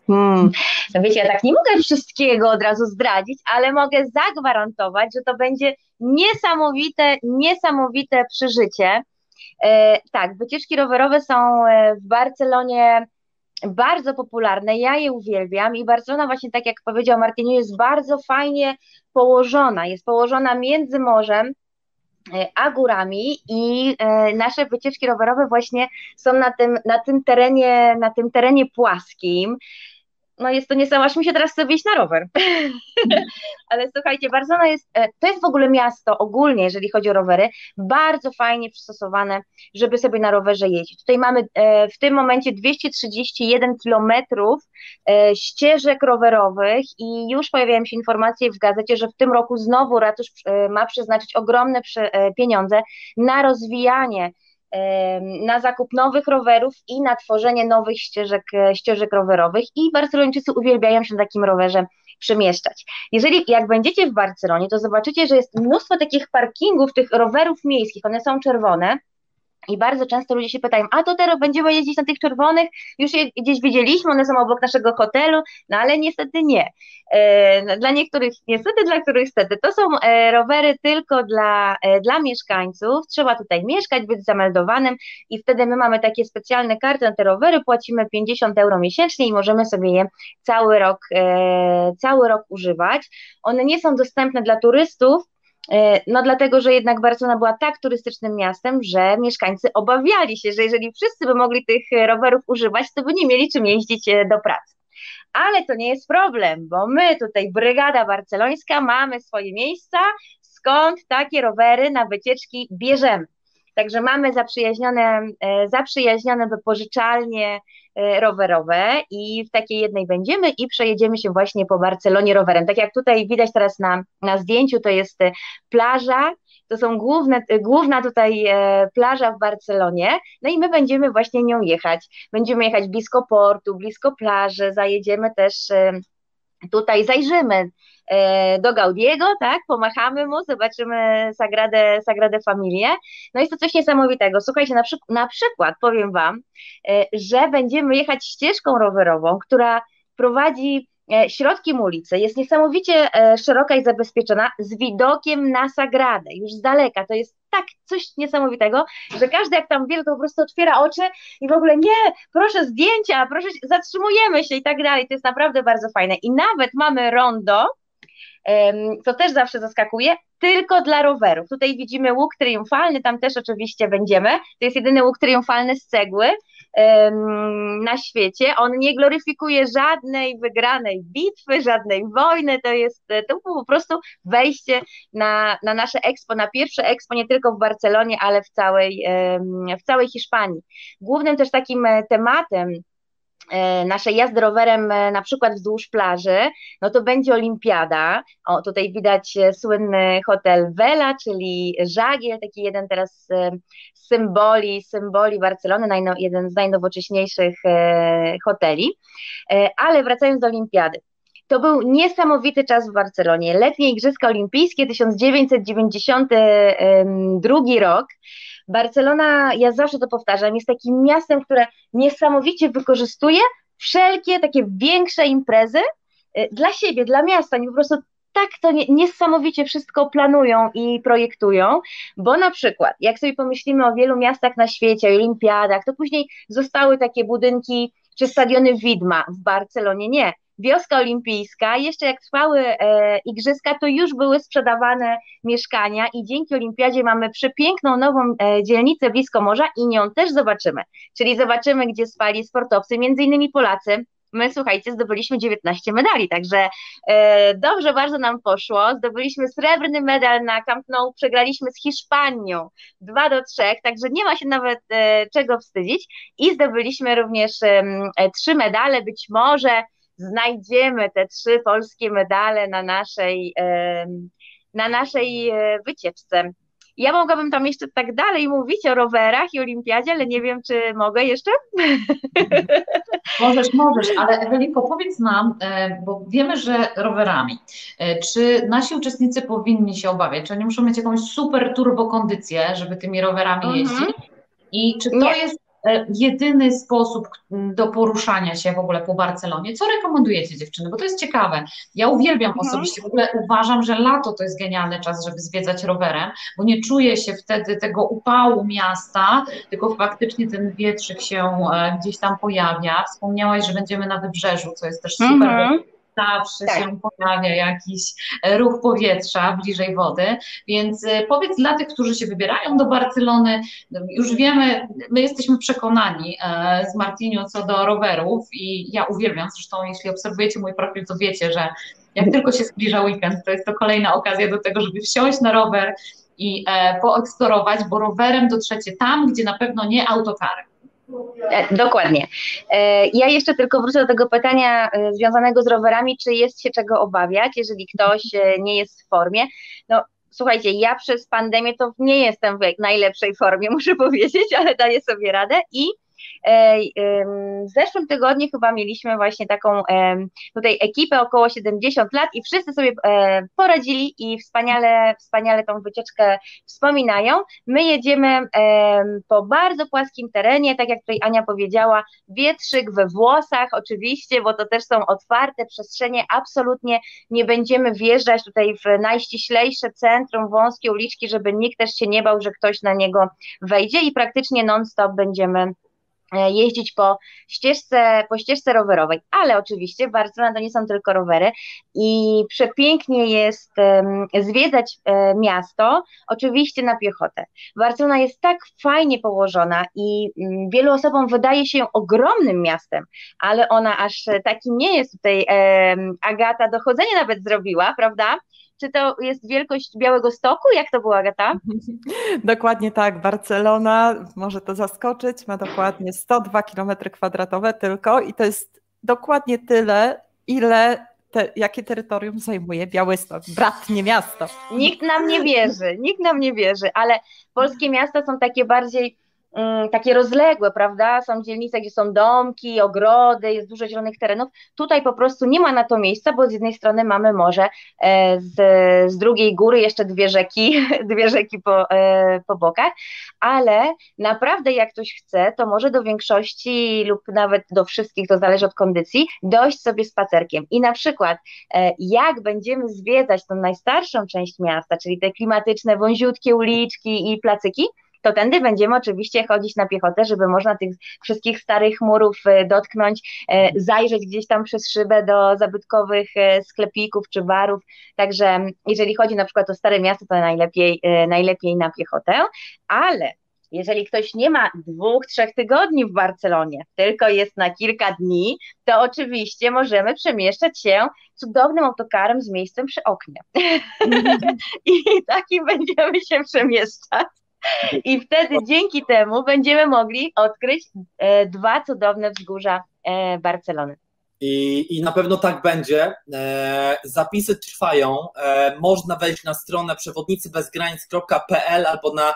Hmm. No wiecie, ja tak nie mogę wszystkiego od razu zdradzić, ale mogę zagwarantować, że to będzie niesamowite, niesamowite przeżycie. E, tak, wycieczki rowerowe są e, w Barcelonie bardzo popularne, ja je uwielbiam i Barcelona właśnie tak jak powiedział Martiniu jest bardzo fajnie położona, jest położona między morzem, a górami i e, nasze wycieczki rowerowe właśnie są na tym, na tym terenie, na tym terenie płaskim no jest to niesamowite, aż mi się teraz chce wyjść na rower. Ale słuchajcie, Barcelona jest, e, to jest w ogóle miasto ogólnie, jeżeli chodzi o rowery, bardzo fajnie przystosowane, żeby sobie na rowerze jeździć. Tutaj mamy e, w tym momencie 231 kilometrów e, ścieżek rowerowych i już pojawiają się informacje w gazecie, że w tym roku znowu ratusz ma przeznaczyć ogromne pieniądze na rozwijanie na zakup nowych rowerów i na tworzenie nowych ścieżek, e, ścieżek rowerowych. I Barcelończycy uwielbiają się na takim rowerze przemieszczać. Jeżeli jak będziecie w Barcelonie, to zobaczycie, że jest mnóstwo takich parkingów, tych rowerów miejskich, one są czerwone, i bardzo często ludzie się pytają, a to teraz będziemy jeździć na tych czerwonych, już je gdzieś widzieliśmy, one są obok naszego hotelu, no ale niestety nie. E, dla niektórych niestety, dla których stety. To są e, rowery tylko dla, e, dla mieszkańców, trzeba tutaj mieszkać, być zameldowanym i wtedy my mamy takie specjalne karty na te rowery, płacimy 50 euro miesięcznie i możemy sobie je cały rok, cały rok używać. One nie są dostępne dla turystów, no dlatego, że jednak Barcelona była tak turystycznym miastem, że mieszkańcy obawiali się, że jeżeli wszyscy by mogli tych rowerów używać, to by nie mieli czym jeździć e, do pracy. Ale to nie jest problem, bo my tutaj, Brygada Barcelońska, mamy swoje miejsca, skąd takie rowery na wycieczki bierzemy. Także mamy zaprzyjaźnione, e, zaprzyjaźnione wypożyczalnie e, rowerowe i w takiej jednej będziemy i przejedziemy się właśnie po Barcelonie rowerem. Tak jak tutaj widać teraz na, na zdjęciu, to jest e, plaża, to są główne, główna tutaj plaża w Barcelonie, no i my będziemy właśnie nią jechać. Będziemy jechać blisko portu, blisko plaży, zajedziemy też tutaj, zajrzymy E, do Gaudiego, tak, pomachamy mu, zobaczymy Sagradę, Sagradę Familię. No jest to coś niesamowitego. Słuchajcie, na, przy, na przykład powiem Wam, e, że będziemy jechać ścieżką rowerową, która prowadzi e, środkiem ulicy, jest niesamowicie szeroka i zabezpieczona, z widokiem na Sagradę, już z daleka, to jest tak coś niesamowitego, że każdy jak tam wie, to po prostu otwiera oczy i w ogóle nie, proszę zdjęcia, proszę, zatrzymujemy się i tak dalej. To jest naprawdę bardzo fajne. I nawet mamy rondo, co też zawsze zaskakuje, tylko dla rowerów. Tutaj widzimy łuk triumfalny, tam też oczywiście będziemy. To jest jedyny łuk triumfalny z cegły na świecie. On nie gloryfikuje żadnej wygranej bitwy, żadnej wojny. To jest to po prostu wejście na, na nasze expo, na pierwsze expo nie tylko w Barcelonie, ale w całej, w całej Hiszpanii. Głównym też takim e, tematem E, nasze jazdy rowerem e, na przykład wzdłuż plaży, no to będzie olimpiada. O, tutaj widać e, słynny hotel Vela, czyli żagiel, taki jeden teraz z symboli, symboli Barcelony, jeden z najnowocześniejszych hoteli. Ale wracając do olimpiady. To był niesamowity czas w Barcelonie. Letnie Igrzyska Olimpijskie 1992 rok. Barcelona, ja zawsze to powtarzam, jest takim miastem, które niesamowicie wykorzystuje wszelkie takie większe imprezy y, dla siebie, dla miasta. Oni po prostu tak to niesamowicie wszystko planują i projektują, bo na przykład, jak sobie pomyślimy o wielu miastach na świecie, o olimpiadach, to później zostały takie budynki czy stadiony widma. W Barcelonie nie wioska olimpijska, jeszcze jak trwały e, igrzyska, to już były sprzedawane mieszkania i dzięki olimpiadzie mamy przepiękną nową e, dzielnicę blisko morza i nią też zobaczymy. Czyli zobaczymy, gdzie spali sportowcy, między innymi Polacy, my, słuchajcie, zdobyliśmy 19 medali, także e, dobrze bardzo nam poszło. Zdobyliśmy srebrny medal na Camp Nou, przegraliśmy z Hiszpanią 2 do 3, także nie ma się nawet e, czego wstydzić. I zdobyliśmy również e, trzy medale, być może znajdziemy te trzy polskie medale na naszej, na naszej e, wycieczce. Ja mogłabym tam jeszcze tak dalej mówić o rowerach i olimpiadzie, ale nie wiem, czy mogę jeszcze?
Możesz, możesz, ale Ewelinko, powiedz nam, e, bo wiemy, że rowerami, e, czy nasi uczestnicy powinni się obawiać, czy oni muszą mieć jakąś super turbo kondycję, żeby tymi rowerami mhm. jeździć? I czy to nie. jest jedyny sposób do poruszania się w ogóle po Barcelonie. Co rekomendujecie dziewczyny? Bo to jest ciekawe. Ja uwielbiam mhm. osobiście, w ogóle uważam, że lato to jest genialny czas, żeby zwiedzać rowerem, bo nie czuję się wtedy tego upału miasta, tylko faktycznie ten wietrzyk się e, gdzieś tam pojawia. Wspomniałaś, że będziemy na wybrzeżu, co jest też super. Mhm zawsze tak. się pojawia jakiś e, ruch powietrza bliżej wody, więc e, powiedz dla tych, którzy się wybierają do Barcelony, już wiemy, my jesteśmy przekonani e, z Martinią co do rowerów i ja uwielbiam, zresztą jeśli obserwujecie mój profil, to wiecie, że jak tylko się zbliża weekend, to jest to kolejna okazja do tego, żeby wsiąść na rower i poeksplorować, bo rowerem dotrzecie tam, gdzie na pewno nie autokarem.
E, dokładnie. E, ja jeszcze tylko wrócę do tego pytania e, związanego z rowerami, czy jest się czego obawiać, jeżeli ktoś nie jest w formie. No, słuchajcie, ja przez pandemię to nie jestem w najlepszej formie, muszę powiedzieć, ale daję sobie radę i w zeszłym tygodniu chyba mieliśmy właśnie taką tutaj ekipę około 70 lat i wszyscy sobie e, poradzili i wspaniale, wspaniale tą wycieczkę wspominają. My jedziemy po bardzo płaskim terenie, tak jak tutaj Ania powiedziała, wietrzyk we włosach oczywiście, bo to też są otwarte przestrzenie, absolutnie nie będziemy wjeżdżać tutaj w najściślejsze centrum, wąskie uliczki, żeby nikt też się nie bał, że ktoś na niego wejdzie i praktycznie non-stop będziemy E, jeździć po ścieżce, po ścieżce rowerowej, ale oczywiście Barcelona to nie są tylko rowery i przepięknie jest zwiedzać um, miasto, oczywiście na piechotę. Barcelona jest tak fajnie położona i um, wielu osobom wydaje się ogromnym miastem, ale ona aż takim nie jest tutaj Agata dochodzenie nawet zrobiła, prawda? Czy to jest wielkość Białego Stoku? Jak to była, Agata?
Dokładnie tak. Barcelona, może to zaskoczyć, ma dokładnie 102 km kwadratowe tylko i to jest dokładnie tyle, ile te, jakie terytorium zajmuje Białystok, bratnie miasto.
Nikt nam nie wierzy, nikt nam nie wierzy, ale polskie miasta są takie bardziej takie rozległe, prawda? Są dzielnice, gdzie są domki, ogrody, jest dużo zielonych terenów. Tutaj po prostu nie ma na to miejsca, bo z jednej strony mamy morze, e, z, z drugiej góry jeszcze dwie rzeki, dwie rzeki po, e, po bokach, ale naprawdę jak ktoś chce, to może do większości lub nawet do wszystkich, to zależy od kondycji, dojść sobie spacerkiem. I na przykład e, jak będziemy zwiedzać tą najstarszą część miasta, czyli te klimatyczne, wąziutkie uliczki i placyki, to tędy będziemy oczywiście chodzić na piechotę, żeby można tych wszystkich starych murów e, dotknąć, e, zajrzeć gdzieś tam przez szybę do zabytkowych e, sklepików czy barów. Także jeżeli chodzi na przykład o Stare Miasto, to najlepiej, najlepiej na piechotę, ale jeżeli ktoś nie ma dwóch, trzech tygodni w Barcelonie, tylko jest na kilka dni, to oczywiście możemy przemieszczać się cudownym autokarem z miejscem przy oknie. I takim będziemy się przemieszczać. I wtedy dzięki temu będziemy mogli odkryć e, dwa cudowne wzgórza e, Barcelony.
I, I na pewno tak będzie. E, zapisy trwają. E, można wejść na stronę przewodnicybezgranic.pl albo na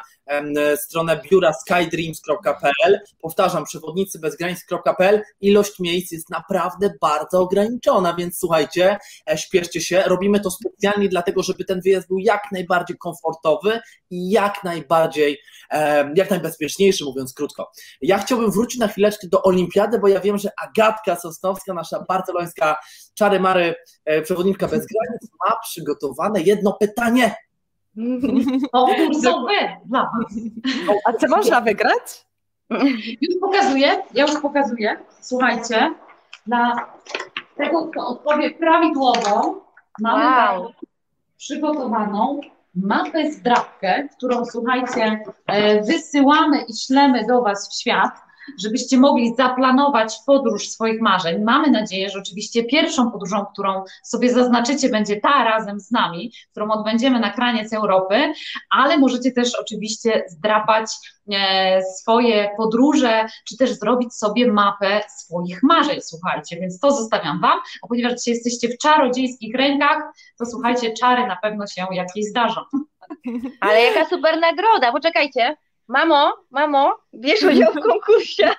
stronę biura skydreams.pl. Powtarzam, przewodnicybezgranic.pl. Ilość miejsc jest naprawdę bardzo ograniczona, więc słuchajcie, e, śpieszcie się. Robimy to specjalnie dlatego, żeby ten wyjazd był jak najbardziej komfortowy i jak najbardziej, jak najbezpieczniejszy, mówiąc krótko. Ja chciałbym wrócić na chwileczkę do Olimpiady, bo ja wiem, że Agatka Sosnowska, nasza barcelońska czary mary e, przewodniczka bez granic, ma przygotowane jedno pytanie
Konkursowe dla Was.
A co można wygrać?
Już pokazuję, ja już pokazuję. Słuchajcie, dla tego, kto odpowie prawidłowo, mamy wow. przygotowaną mapę zdrabkę, którą słuchajcie, e, wysyłamy i ślemy do Was w świat żebyście mogli zaplanować podróż swoich marzeń. Mamy nadzieję, że oczywiście pierwszą podróżą, którą sobie zaznaczycie, będzie ta razem z nami, którą odbędziemy na kraniec Europy, ale możecie też oczywiście zdrapać e, swoje podróże, czy też zrobić sobie mapę swoich marzeń, słuchajcie, więc to zostawiam Wam, a ponieważ dzisiaj jesteście w czarodziejskich rękach, to słuchajcie, czary na pewno się jakieś zdarzą.
Ale jaka super nagroda, poczekajcie, mamo, mamo, bierz udział w konkursie.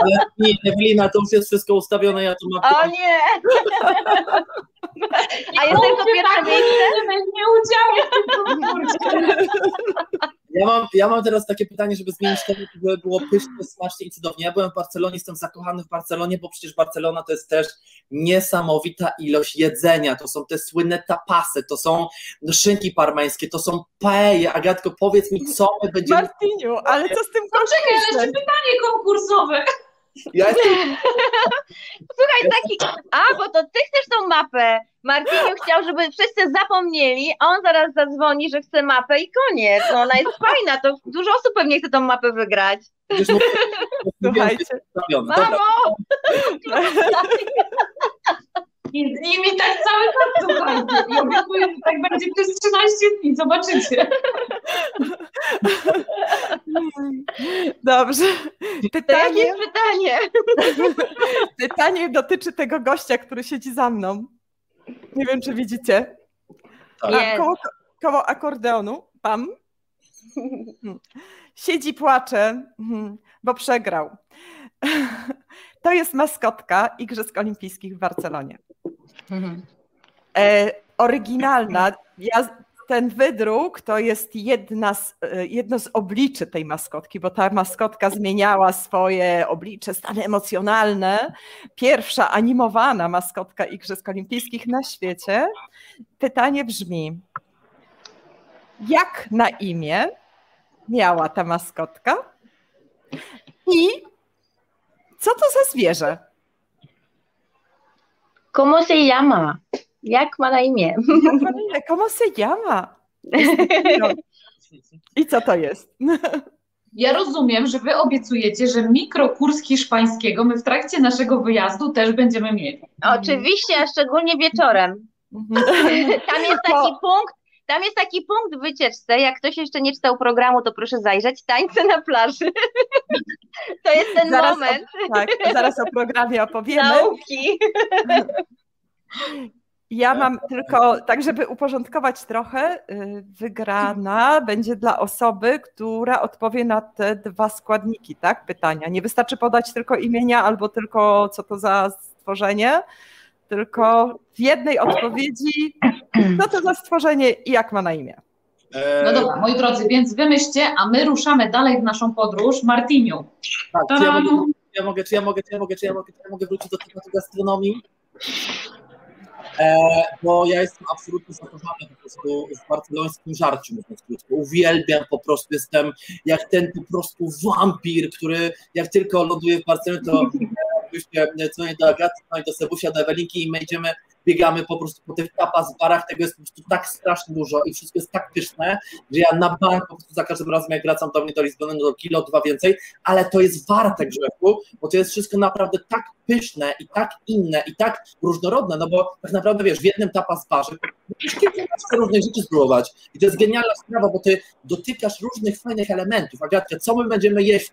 Ale nie, Ewelina, to już jest wszystko ustawione, ja tu mam...
O nie! A jest tylko pierwsze miejsce?
Nie udziału w tym konkursie.
Ja mam, ja mam teraz takie pytanie, żeby zmienić temat, żeby było pyszne, smacznie i cudownie. Ja byłem w Barcelonie, jestem zakochany w Barcelonie, bo przecież Barcelona to jest też niesamowita ilość jedzenia. To są te słynne tapasy, to są szynki parmeńskie, to są paeje. Agatko, powiedz mi, co my będziemy...
Martiniu, ale co z tym
Poczekaj, ale jeszcze pytanie konkursowe.
Ja jestem...
Słuchaj, taki, a bo to ty chcesz tą mapę. Martiniu chciał, żeby wszyscy zapomnieli, a on zaraz zadzwoni, że chce mapę i koniec. No ona jest fajna, to dużo osób pewnie chce tą mapę wygrać.
Słuchajcie.
Mamo!
I z nimi tak cały czas słuchajcie. I obiecuję, że tak będzie przez 13 dni, zobaczycie.
Dobrze.
Pytanie, jest pytanie.
Pytanie dotyczy tego gościa, który siedzi za mną. Nie wiem, czy widzicie.
Tak.
Koło, koło akordeonu, pam. Siedzi, płacze, mhm, bo przegrał. To jest maskotka Igrzysk Olimpijskich w Barcelonie. E, oryginalna. Ja, ten wydruk to jest jedna z, e, jedno z obliczy tej maskotki, bo ta maskotka zmieniała swoje oblicze, stany emocjonalne. Pierwsza animowana maskotka Igrzysk Olimpijskich na świecie. Pytanie brzmi: jak na imię miała ta maskotka? I co to za zwierzę?
¿Cómo se llama? Jak ma na imię?
Jak ma na imię? ¿Cómo se llama? I co to jest?
Ja rozumiem, że wy obiecujecie, że mikrokurs hiszpańskiego my w trakcie naszego wyjazdu też będziemy mieli.
Oczywiście, a szczególnie wieczorem. Tam jest taki punkt, tam jest taki punkt w wycieczce, jak ktoś jeszcze nie czytał programu, to proszę zajrzeć, tańce na plaży. To jest ten
zaraz
moment.
O, tak, zaraz o programie opowiemy.
Nauki.
Ja mam tylko, tak żeby uporządkować trochę, y, wygrana będzie dla osoby, która odpowie na te dwa składniki, tak? Pytania. Nie wystarczy podać tylko imienia albo tylko co to za stworzenie, tylko w jednej odpowiedzi, co to za stworzenie i jak ma na imię.
No dobra, moi drodzy, więc wymyślcie, a my ruszamy dalej w naszą podróż. Martiniu.
Tak, czy ja, mogę, czy ja mogę, czy ja mogę, czy ja mogę, czy ja mogę, czy ja mogę wrócić do tematu gastronomii? E, bo ja jestem absolutnie zakochany po prostu w barcelońskim żarciu, mówiąc krótko. Uwielbiam po prostu, jestem jak ten po prostu wampir, który jak tylko ląduje w Barcelonie, to oczywiście dzwonię do Agaty, dzwonię do Sebusia, do Ewelinki i my idziemy biegamy po prostu po tych tapas barach, tego jest po prostu tak strasznie dużo i wszystko jest tak pyszne, że ja na bank po prostu za każdym razem jak wracam do mnie do Lizbony, no do kilo, dwa więcej, ale to jest warte grzechu, bo to jest wszystko naprawdę tak pyszne i tak inne i tak różnorodne, no bo tak naprawdę wiesz, w jednym tapas barze musisz kilkanaście różnych rzeczy spróbować i to jest genialna sprawa, bo ty dotykasz różnych fajnych elementów. Agatka, co my będziemy jeść?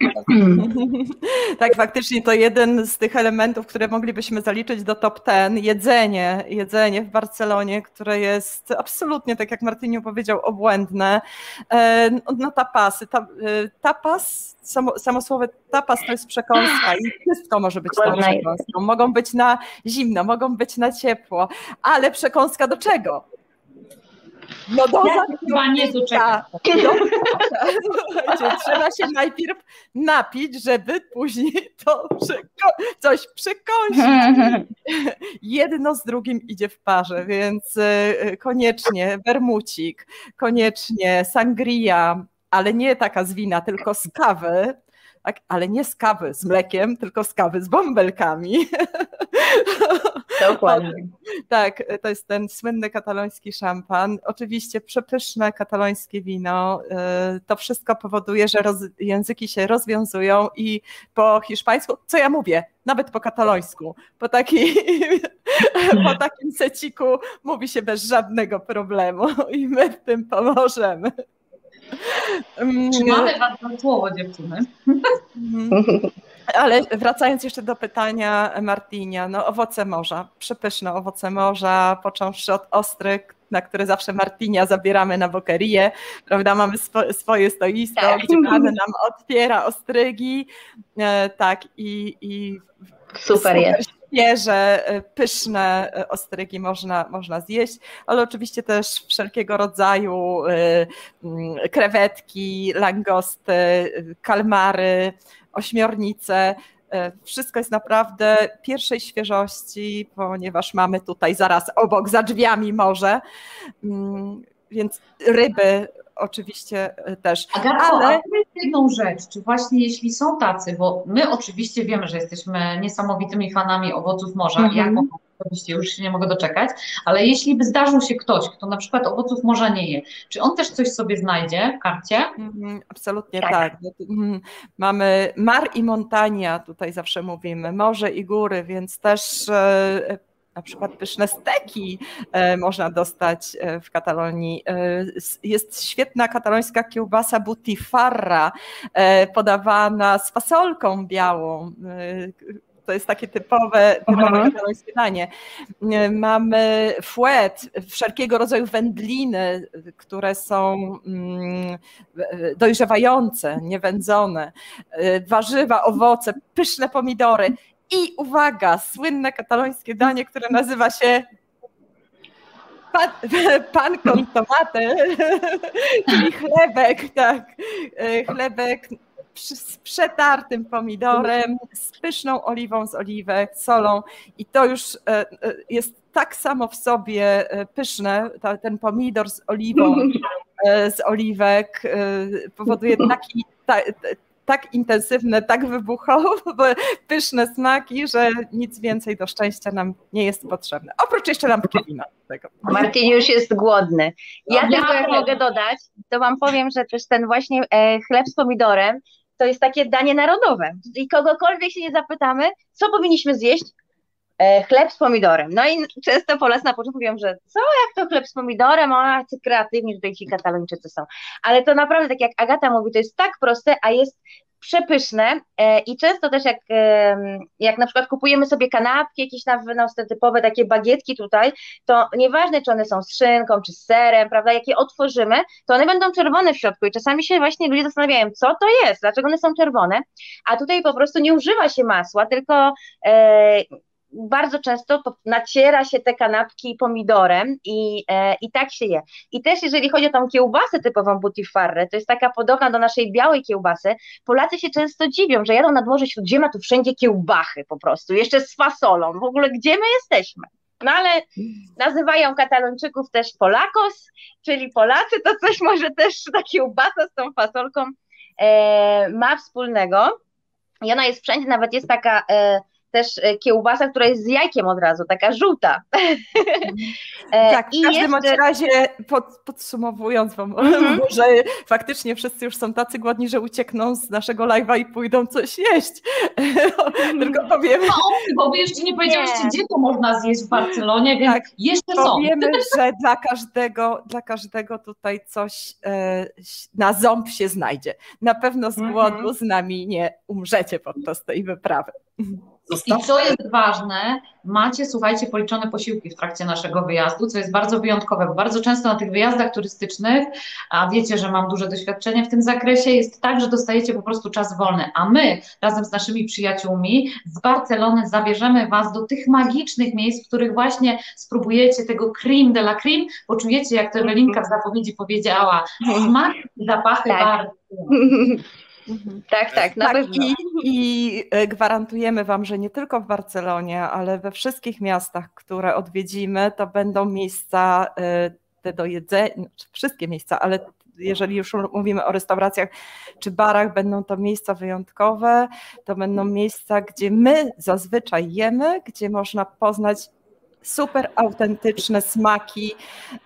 tak, faktycznie to jeden z tych elementów, które moglibyśmy zaliczyć do top ten, jedzenie, jedzenie w Barcelonie, które jest absolutnie, tak jak Martyniu powiedział, obłędne. E, no, no tapasy, ta, e, tapas, samo, samo słowo tapas to jest przekąska i wszystko może być tą przekąską. Mogą być na zimno, mogą być na ciepło, ale przekąska do czego?
No do ja chyba nie.
Słuchajcie, trzeba się najpierw napić, żeby później to przeko coś przekąsić. Jedno z drugim idzie w parze, więc e, koniecznie wermucik, koniecznie sangria, ale nie taka z wina, tylko z kawy tak? ale nie z kawy z mlekiem, tylko z kawy z bąbelkami.
Dokładnie.
tak, to jest ten słynny kataloński szampan. Oczywiście przepyszne katalońskie wino. Y, to wszystko powoduje, że języki się rozwiązują i po hiszpańsku, co ja mówię, nawet po katalońsku, po, taki, po takim seciku mówi się bez żadnego problemu i my w tym pomożemy.
Trzymamy Was słowo, dziewczyny.
Ale wracając jeszcze do pytania Martinia, no owoce morza, przepyszne owoce morza, począwszy od ostrych, na które zawsze Martinia zabieramy na bokerię, prawda, mamy swo, swoje stoisko, tak. gdzie Pan nam otwiera ostrygi, e, tak, i, i
super, super jest
świeże, e, pyszne e, ostrygi można, można zjeść, ale oczywiście też wszelkiego rodzaju e, mm, krewetki, langosty, kalmary, ośmiornice. Wszystko jest naprawdę pierwszej świeżości, ponieważ mamy tutaj zaraz obok, za drzwiami morze, mm, więc ryby oczywiście też.
Agato, ale a jedną rzecz, czy właśnie jeśli są tacy, bo my oczywiście wiemy, że jesteśmy niesamowitymi fanami owoców morza, mm -hmm. ja oczywiście już się nie mogę doczekać, ale jeśli by zdarzył się ktoś, kto na przykład owoców morza nie je, czy on też coś sobie znajdzie w karcie? Mm
absolutnie tak. tak. Mhm. Mamy mar i montania, tutaj zawsze mówimy, morze i góry, więc też e, na przykład pyszne steki e, można dostać e, w Katalonii. E, jest świetna katalońska kiełbasa butifarra, podawana z fasolką białą. To jest takie typowe, typowe katalońskie danie. Mamy fouet, wszelkiego rodzaju wędliny, które są mm, dojrzewające, niewędzone, warzywa, owoce, pyszne pomidory i uwaga, słynne katalońskie danie, które nazywa się pan, pan con tomate, czyli chlebek, tak, e, chlebek z przetartym pomidorem, z pyszną oliwą z oliwek, solą. I to już e, e, jest tak samo w sobie pyszne, ten pomidor z oliwą, z oliwek powoduje taki, tak intensywne, tak wybuchowe, pyszne smaki, że nic więcej do szczęścia nam nie jest potrzebne. Oprócz jeszcze lampki wina. Tego.
Martin już jest głodny. Ja no, tylko jak mogę dodać, to wam powiem, że też ten właśnie e, chleb z pomidorem to jest takie danie narodowe. I kogokolwiek się nie zapytamy, co powinniśmy zjeść, chleb z pomidorem. No i często Polacy na początku mówią, że co, jak to chleb z pomidorem, a co kreatywni tutaj ci katalończycy są. Ale to naprawdę, tak jak Agata mówi, to jest tak proste, a jest przepyszne. E, i często też jak, e, jak na przykład kupujemy sobie kanapki, jakieś na wynos, te typowe takie bagietki tutaj, to nieważne czy one są z szynką, czy z serem, prawda, jakie otworzymy, to one będą czerwone w środku. I czasami się właśnie ludzie zastanawiają, co to jest, dlaczego one są czerwone, a tutaj po prostu nie używa się masła, tylko e, bardzo często naciera się te kanapki pomidorem i, e, i tak się je. I też jeżeli chodzi o tą kiełbasę typową butifarrę, to jest taka podobna do naszej białej kiełbasy, Polacy się często dziwią, że jadą nad Morze Śródziemia, tu wszędzie kiełbachy po prostu, jeszcze z fasolą, w ogóle gdzie my jesteśmy? No ale nazywają Katalończyków też Polakos, czyli Polacy, to coś może też ta kiełbasa z tą fasolką e, ma wspólnego. I ona jest wszędzie, nawet jest taka e, też e, kiełbasa, która jest z jajkiem od razu, taka żółta.
E, tak, w każdym jeszcze... razie pod, podsumowując wam, mm-hmm. że faktycznie wszyscy już są tacy głodni, że uciekną z naszego live'a i pójdą coś jeść. Tylko powiemy...
No, bo wy jeszcze nie powiedzieliście, nie. gdzie to można zjeść w Barcelonie, więc tak, jeszcze
są. Powiemy, że dla każdego, dla każdego tutaj coś e, na ząb się znajdzie. Na pewno z głodu mm-hmm. z nami nie umrzecie podczas tej wyprawy.
I co jest ważne, macie, słuchajcie, policzone posiłki w trakcie naszego wyjazdu, co jest bardzo wyjątkowe, bo bardzo często na tych wyjazdach turystycznych, a wiecie, że mam duże doświadczenie w tym zakresie, jest tak, że dostajecie po prostu czas wolny, a my razem z naszymi przyjaciółmi z Barcelony zabierzemy Was do tych magicznych miejsc, w których właśnie spróbujecie tego cream de la cream, poczujecie, jak to Ewelinka w zapowiedzi powiedziała, smak i zapachy tak. Barcelony.
Mhm. Tak, tak, na tak, pewno.
I, I e, gwarantujemy Wam, że nie tylko w Barcelonie, ale we wszystkich miastach, które odwiedzimy, to będą miejsca e, te do jedzenia, znaczy wszystkie miejsca, ale jeżeli już mówimy o restauracjach czy barach, będą to miejsca wyjątkowe, to będą miejsca, gdzie my zazwyczaj jemy, gdzie można poznać super autentyczne smaki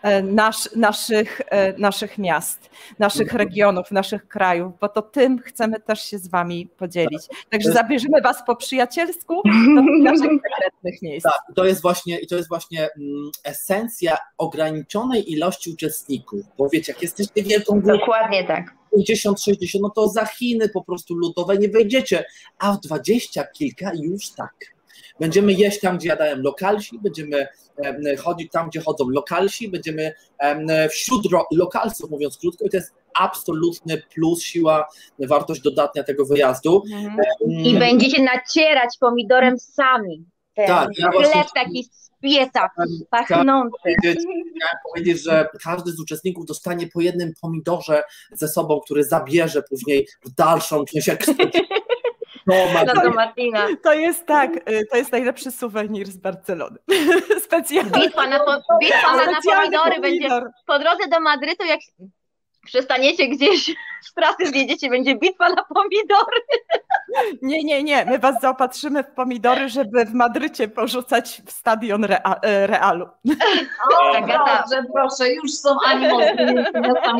e, nasz, naszych, e, naszych miast, naszych regionów, naszych krajów, bo to tym chcemy też się z Wami podzielić. Także zabierzemy Was po przyjacielsku do naszych konkretnych miejsc.
Tak, to jest właśnie, to jest właśnie mm, esencja ograniczonej ilości uczestników, bo wiecie, jak jesteście wielką
grupą, Dokładnie tak.
50, 60, no to za Chiny po prostu ludowe nie wejdziecie, a w dwadzieścia kilka już tak. Będziemy jeść tam, gdzie jadają lokalsi, będziemy chodzić tam, gdzie chodzą lokalsi, będziemy wśród lokalców, mówiąc krótko, i to jest absolutny plus, siła, wartość dodatnia tego wyjazdu. Mhm.
I będziecie nacierać pomidorem sami. Ten tak, ja chleb taki z pieca, pachnący.
Powiedzieć, chciałem powiedzieć, że każdy z uczestników dostanie po jednym pomidorze ze sobą, który zabierze później w dalszą część
No, do Martina.
To jest tak, y, to jest najlepszy suwenir z Barcelony. Specjalny.
Bitwa na, po, bitwa na, na pomidory będzie po drodze do Madrytu, jak przestaniecie gdzieś z trasy zjedziecie, będzie bitwa na pomidory.
Nie, nie, nie. My was zaopatrzymy w pomidory, żeby w Madrycie porzucać w stadion Rea e, Realu.
O, dobrze, proszę, już są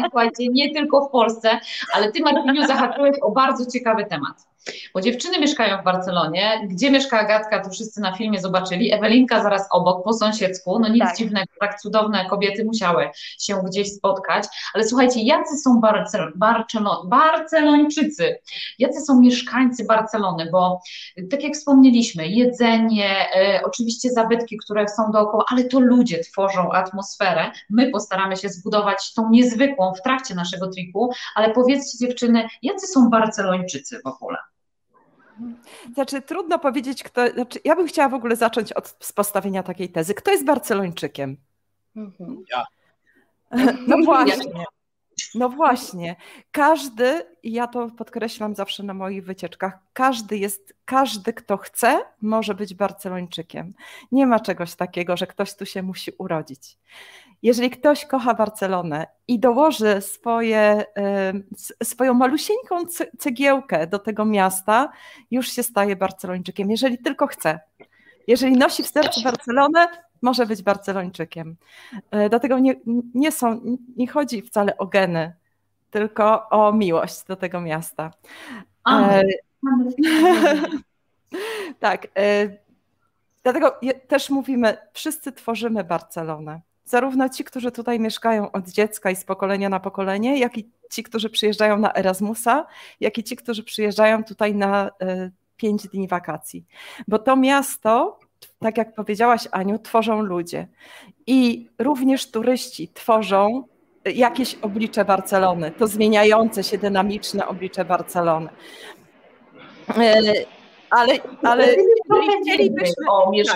słuchajcie, nie tylko w Polsce, ale ty Martiniu zahaczyłeś o bardzo ciekawy temat. Bo dziewczyny mieszkają w Barcelonie. Gdzie mieszka Agatka, to wszyscy na filmie zobaczyli. Ewelinka zaraz obok, po sąsiedzku. No nic tak. dziwnego, tak cudowne kobiety musiały się gdzieś spotkać. Ale słuchajcie, jacy są Barcel Barcelon Barcelończycy? Jacy są mieszkańcy Barcelony? Bo tak jak wspomnieliśmy, jedzenie, e, oczywiście zabytki, które są dookoła, ale to ludzie tworzą atmosferę. My postaramy się zbudować tą niezwykłą w trakcie naszego triku, ale powiedzcie dziewczyny, jacy są Barcelończycy w ogóle?
Znaczy, trudno powiedzieć, kto. Znaczy, ja bym chciała w ogóle zacząć od postawienia takiej tezy. Kto jest Barcelończykiem?
Mhm. Ja.
No właśnie. No właśnie. Każdy, i ja to podkreślam zawsze na moich wycieczkach, każdy jest, każdy, kto chce, może być Barcelończykiem. Nie ma czegoś takiego, że ktoś tu się musi urodzić. Jeżeli ktoś kocha Barcelonę i dołoży swoje, swoją malusieńką cegiełkę do tego miasta, już się staje Barcelończykiem, jeżeli tylko chce. Jeżeli nosi w sercu Barcelonę, może być Barcelończykiem. E, dlatego nie, nie, są, nie chodzi wcale o geny, tylko o miłość do tego miasta. Amen. tak. E, dlatego też mówimy, wszyscy tworzymy Barcelonę zarówno ci, którzy tutaj mieszkają od dziecka i z pokolenia na pokolenie, jak i ci, którzy przyjeżdżają na Erasmusa, jak i ci, którzy przyjeżdżają tutaj na e, pięć dni wakacji. Bo to miasto, tak jak powiedziałaś, Aniu, tworzą ludzie. I również turyści tworzą jakieś oblicze Barcelony, to zmieniające się dynamiczne oblicze Barcelony. E, ale, ale jeżeli chcielibyśmy,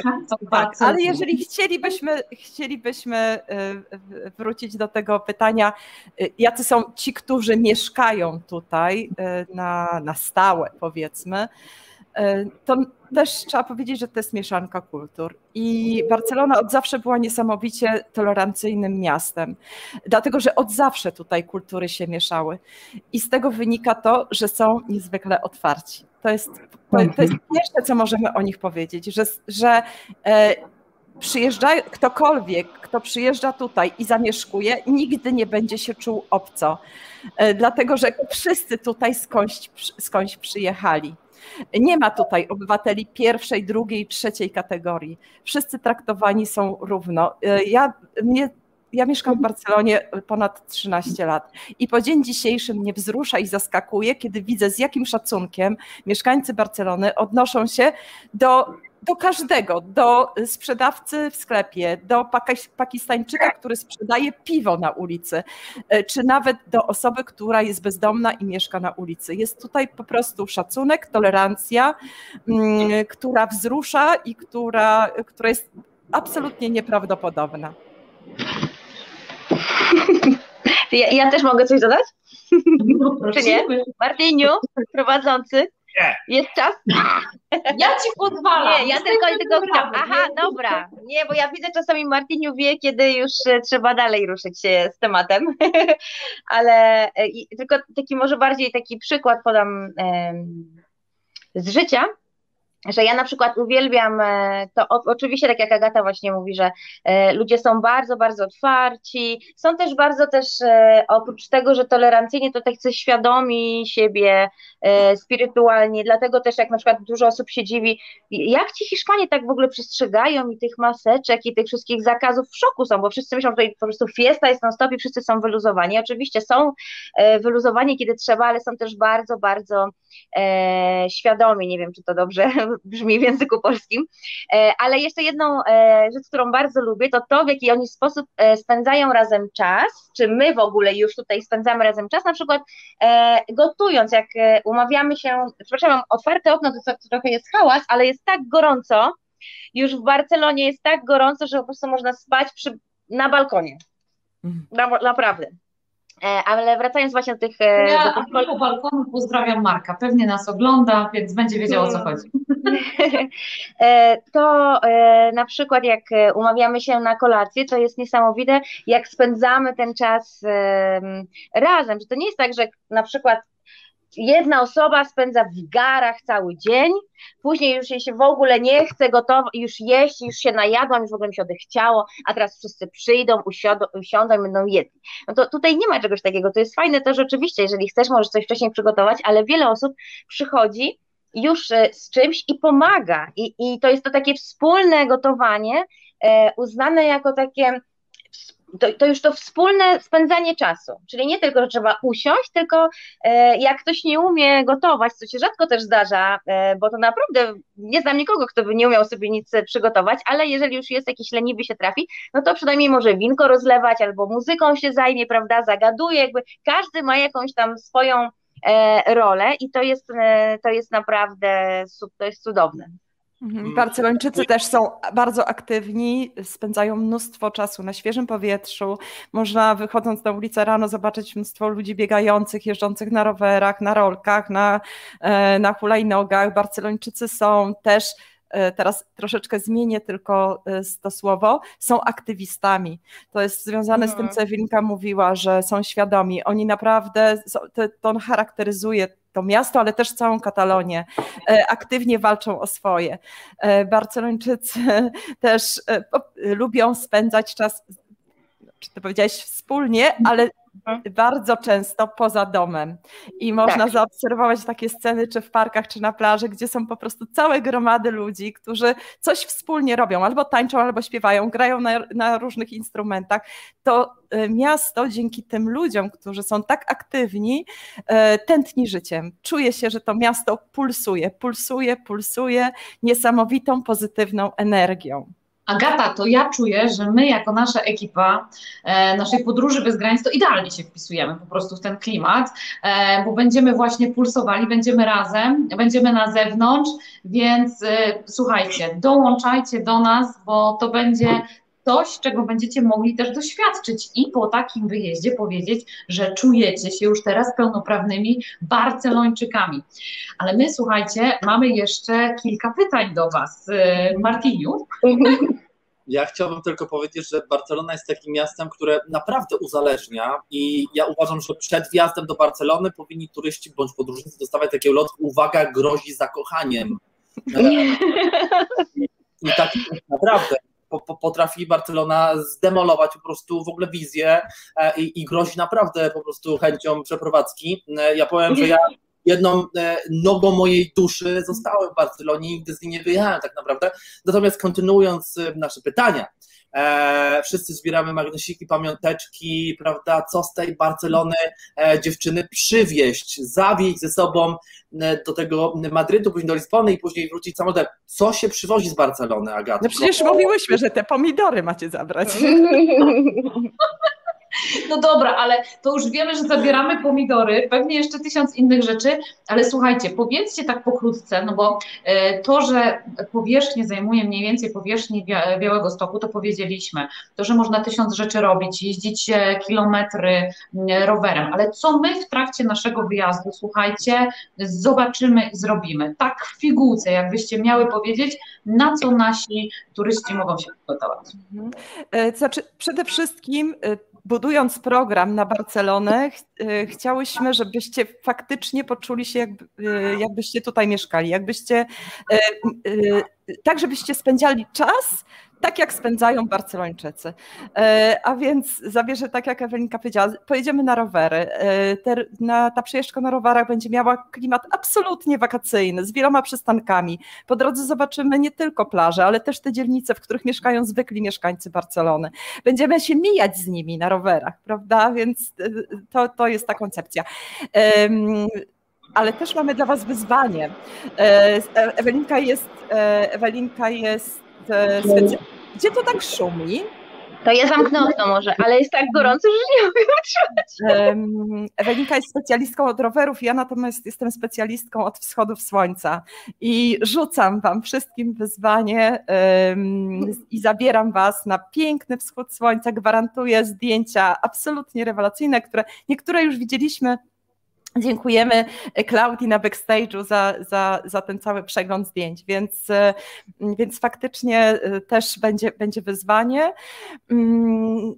tak, tak, ale jeżeli chcielibyśmy, chcielibyśmy e, wrócić do tego pytania, e, jacy są ci, którzy mieszkają tutaj na, na stałe, powiedzmy, to też trzeba powiedzieć, że to jest mieszanka kultur. I Barcelona od zawsze była niesamowicie tolerancyjnym miastem, dlatego że od zawsze tutaj kultury się mieszały. I z tego wynika to, że są niezwykle otwarci. To jest, to, to jest pierwsze, co możemy o nich powiedzieć, że, że e, przyjeżdża, ktokolwiek, kto przyjeżdża tutaj i zamieszkuje, nigdy nie będzie się czuł obco, e, dlatego że wszyscy tutaj skądś, skądś przyjechali. Nie ma tutaj obywateli pierwszej, drugiej, trzeciej kategorii. Wszyscy traktowani są równo. E, ja, mnie ja mieszkam w Barcelonie ponad 13 lat i po dzień dzisiejszy mnie wzrusza i zaskakuje, kiedy widzę z jakim szacunkiem mieszkańcy Barcelony odnoszą się do do każdego, do sprzedawcy w sklepie, do Pakistańczyka, który sprzedaje piwo na ulicy, e, czy nawet do osoby, która jest bezdomna i mieszka na ulicy. Jest tutaj po prostu szacunek, tolerancja, mm, która wzrusza i która, która jest absolutnie nieprawdopodobna.
Ja, ja też mogę coś dodać? No, Czy nie? Martiniu, prowadzący, nie. Jest czas?
Ja ci pozwalam.
Nie, ja tylko, tylko chciałam. Aha, dobra. Nie, bo ja widzę czasami Martiniu wie, kiedy już e, trzeba dalej ruszyć się z tematem. Ale e, tylko taki może bardziej taki przykład podam z życia że ja na przykład uwielbiam e, to, oczywiście tak jak Agata właśnie mówi, że e, ludzie są bardzo, bardzo otwarci, są też bardzo też, e, oprócz tego, że tolerancyjnie, to tak świadomi siebie spirytualnie, dlatego też jak na przykład dużo osób się dziwi, jak ci Hiszpanie tak w ogóle przestrzegają i tych maseczek i tych wszystkich zakazów w szoku są, bo wszyscy myślą, że tutaj po prostu fiesta jest non stop i wszyscy są wyluzowani, oczywiście są wyluzowani kiedy trzeba, ale są też bardzo, bardzo e, świadomi, nie wiem czy to dobrze brzmi w języku polskim, e, ale jeszcze jedną e, rzecz, którą bardzo lubię, to to, w jaki oni sposób e, spędzają razem czas, czy my w ogóle już tutaj spędzamy razem czas, na przykład gotując, jak umawiamy się, przepraszam, mam otwarte okno, to, to trochę jest hałas, ale jest tak gorąco, już w Barcelonie jest tak gorąco, że po prostu można spać przy, na balkonie. Mhm. Na, naprawdę. E, ale wracając właśnie do tych.
E, ja do tych... balkonu pozdrawiam Marka. Pewnie nas ogląda, więc będzie wiedział o co hmm. chodzi.
E, to na przykład jak umawiamy się na kolację, to jest niesamowite, jak spędzamy ten czas razem. Że to nie jest tak, że na przykład jedna osoba spędza w garach cały dzień, później już jej się w ogóle nie chce gotować, już jeść, już się najadłam, już w ogóle mi się odechciało, a teraz wszyscy przyjdą, usiądą, usiądą i będą jedli. No to tutaj nie ma czegoś takiego, to jest fajne to, że oczywiście, jeżeli chcesz, możesz coś wcześniej przygotować, ale wiele osób przychodzi już e, z czymś i pomaga i, i to jest to takie wspólne gotowanie, e, uznane jako takie to, to, już to wspólne spędzanie czasu, czyli nie tylko, że trzeba usiąść, tylko e, jak ktoś nie umie gotować, co się rzadko też zdarza, e, bo to naprawdę nie znam nikogo, kto by nie umiał sobie nic przygotować, ale jeżeli już jest jakiś leniwy się trafi, no to przynajmniej może winko rozlewać albo muzyką się zajmie, prawda, zagaduje, jakby każdy ma jakąś tam swoją e, rolę i to jest, to jest naprawdę, to jest cudowne.
Mhm. Mm. Barcelończycy też są bardzo aktywni, spędzają mnóstwo czasu na świeżym powietrzu. Można wychodząc na ulicę rano zobaczyć mnóstwo ludzi biegających, jeżdżących na rowerach, na rolkach, na, e, na hulajnogach. Barcelończycy są też e, teraz troszeczkę zmienię tylko e, to słowo, są aktywistami. To jest związane z tym, mhm. co Ewelinka mówiła, że są świadomi. Oni naprawdę, to charakteryzuje to miasto, ale też całą Katalonię, e, aktywnie walczą o swoje. E, Barcelończycy też e, lubią spędzać czas, czy ty powiedziałeś wspólnie, ale bardzo często poza domem. I można tak. zaobserwować takie sceny, czy w parkach, czy na plaży, gdzie są po prostu całe gromady ludzi, którzy coś wspólnie robią, albo tańczą, albo śpiewają, grają na, na różnych instrumentach. To e, miasto dzięki tym ludziom, którzy są tak aktywni, e, tętni życiem. Czuje się, że to miasto pulsuje, pulsuje, pulsuje niesamowitą, pozytywną energią.
Agata, to ja czuję, że my jako nasza ekipa e, naszej podróży bez granic to idealnie się wpisujemy po prostu w ten klimat, e, bo będziemy właśnie pulsowali, będziemy razem, będziemy na zewnątrz, więc e, słuchajcie, dołączajcie do nas, bo to będzie coś, czego będziecie mogli też doświadczyć i po takim wyjeździe powiedzieć, że czujecie się już teraz pełnoprawnymi Barcelończykami. Ale my, słuchajcie, mamy jeszcze kilka pytań do Was. Y, Martiniu.
Ja chciałbym tylko powiedzieć, że Barcelona jest takim miastem, które naprawdę uzależnia i ja uważam, że przed wjazdem do Barcelony powinni turyści bądź podróżnicy dostawać takie lot, uwaga, grozi zakochaniem. I tak naprawdę potrafi Barcelona zdemolować po prostu w ogóle wizję e, i, i grozi naprawdę po prostu chęcią przeprowadzki. E, ja powiem, że ja jedną e, nogą mojej duszy zostałem w Barcelonie, nigdy z niej nie wyjechałem tak naprawdę. Natomiast kontynuując nasze pytania, e, wszyscy zbieramy magnesiki, pamiąteczki, prawda, co z tej Barcelony e, dziewczyny przywieźć, zawieźć ze sobą e, do tego Madrytu, później do Lisbony i później wrócić samolotem. Co się przywozi z Barcelony, Agata?
No przecież mówiłyśmy, że te pomidory macie zabrać.
No dobra, ale to już wiemy, że zabieramy pomidory, pewnie jeszcze tysiąc innych rzeczy, ale słuchajcie, powiedzcie tak pokrótce, no bo e, to, że powierzchnię zajmuje mniej więcej powierzchni Białego Stoku, to powiedzieliśmy. To, że można tysiąc rzeczy robić, jeździć e, kilometry rowerem, ale co my w trakcie naszego wyjazdu, słuchajcie, zobaczymy i zrobimy. Tak w figułce, jakbyście miały powiedzieć, na co nasi turyści mogą się przygotować.
Mhm. E, znaczy, przede wszystkim budując program na Barcelonę, ch e, chciałyśmy, żebyście faktycznie poczuli się, jakby, e, jakbyście tutaj mieszkali, jakbyście e, tak, żebyście spędzali czas tak jak spędzają Barcelończycy. E, a więc zabierze, tak jak Ewelinka powiedziała, pojedziemy na rowery. E, ta przejeżdżka na rowerach będzie miała klimat absolutnie wakacyjny, z wieloma przystankami. Po drodze zobaczymy nie tylko plaże, ale też te dzielnice, w których mieszkają zwykli mieszkańcy Barcelony. Będziemy się mijać z nimi na rowerach, prawda? Więc e, to, to jest ta koncepcja ale też mamy dla Was wyzwanie. Ewelinka jest, Ewelinka jest specjalistą gdzie to tak szumi?
To ja zamknę okno może, ale jest tak gorąco, że nie mogę wytrzymać.
Ewelinka jest specjalistką od rowerów, ja natomiast jestem specjalistką od wschodów słońca i rzucam Wam wszystkim wyzwanie i zabieram Was na piękny wschód słońca. Gwarantuję zdjęcia absolutnie rewelacyjne, które niektóre już widzieliśmy Dziękujemy Klaudii na backstage'u za, za, za ten cały przegląd zdjęć, więc, więc faktycznie e, też będzie, będzie wyzwanie. Mm,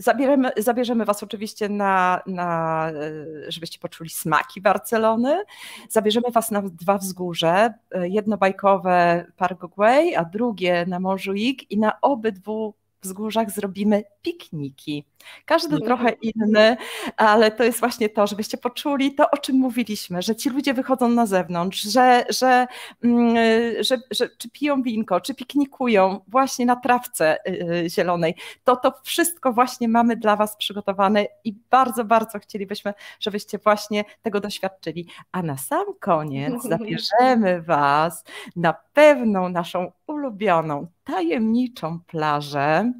zabierzemy, zabierzemy Was oczywiście na, na, e, żebyście poczuli smaki Barcelony. Zabierzemy Was na dwa wzgórze, e, jedno bajkowe Park Güell, a drugie na Morzu i na obydwu wzgórzach zrobimy pikniki. Każdy mhm. trochę inny, ale to jest właśnie to, żebyście poczuli to, o czym mówiliśmy, że ci ludzie wychodzą na zewnątrz, że, że, mm, że, że czy piją winko, czy piknikują właśnie na trawce y, y, zielonej. To to wszystko właśnie mamy dla Was przygotowane i bardzo, bardzo chcielibyśmy, żebyście właśnie tego doświadczyli. A na sam koniec zabierzemy Was na pewną naszą ulubioną, tajemniczą plażę,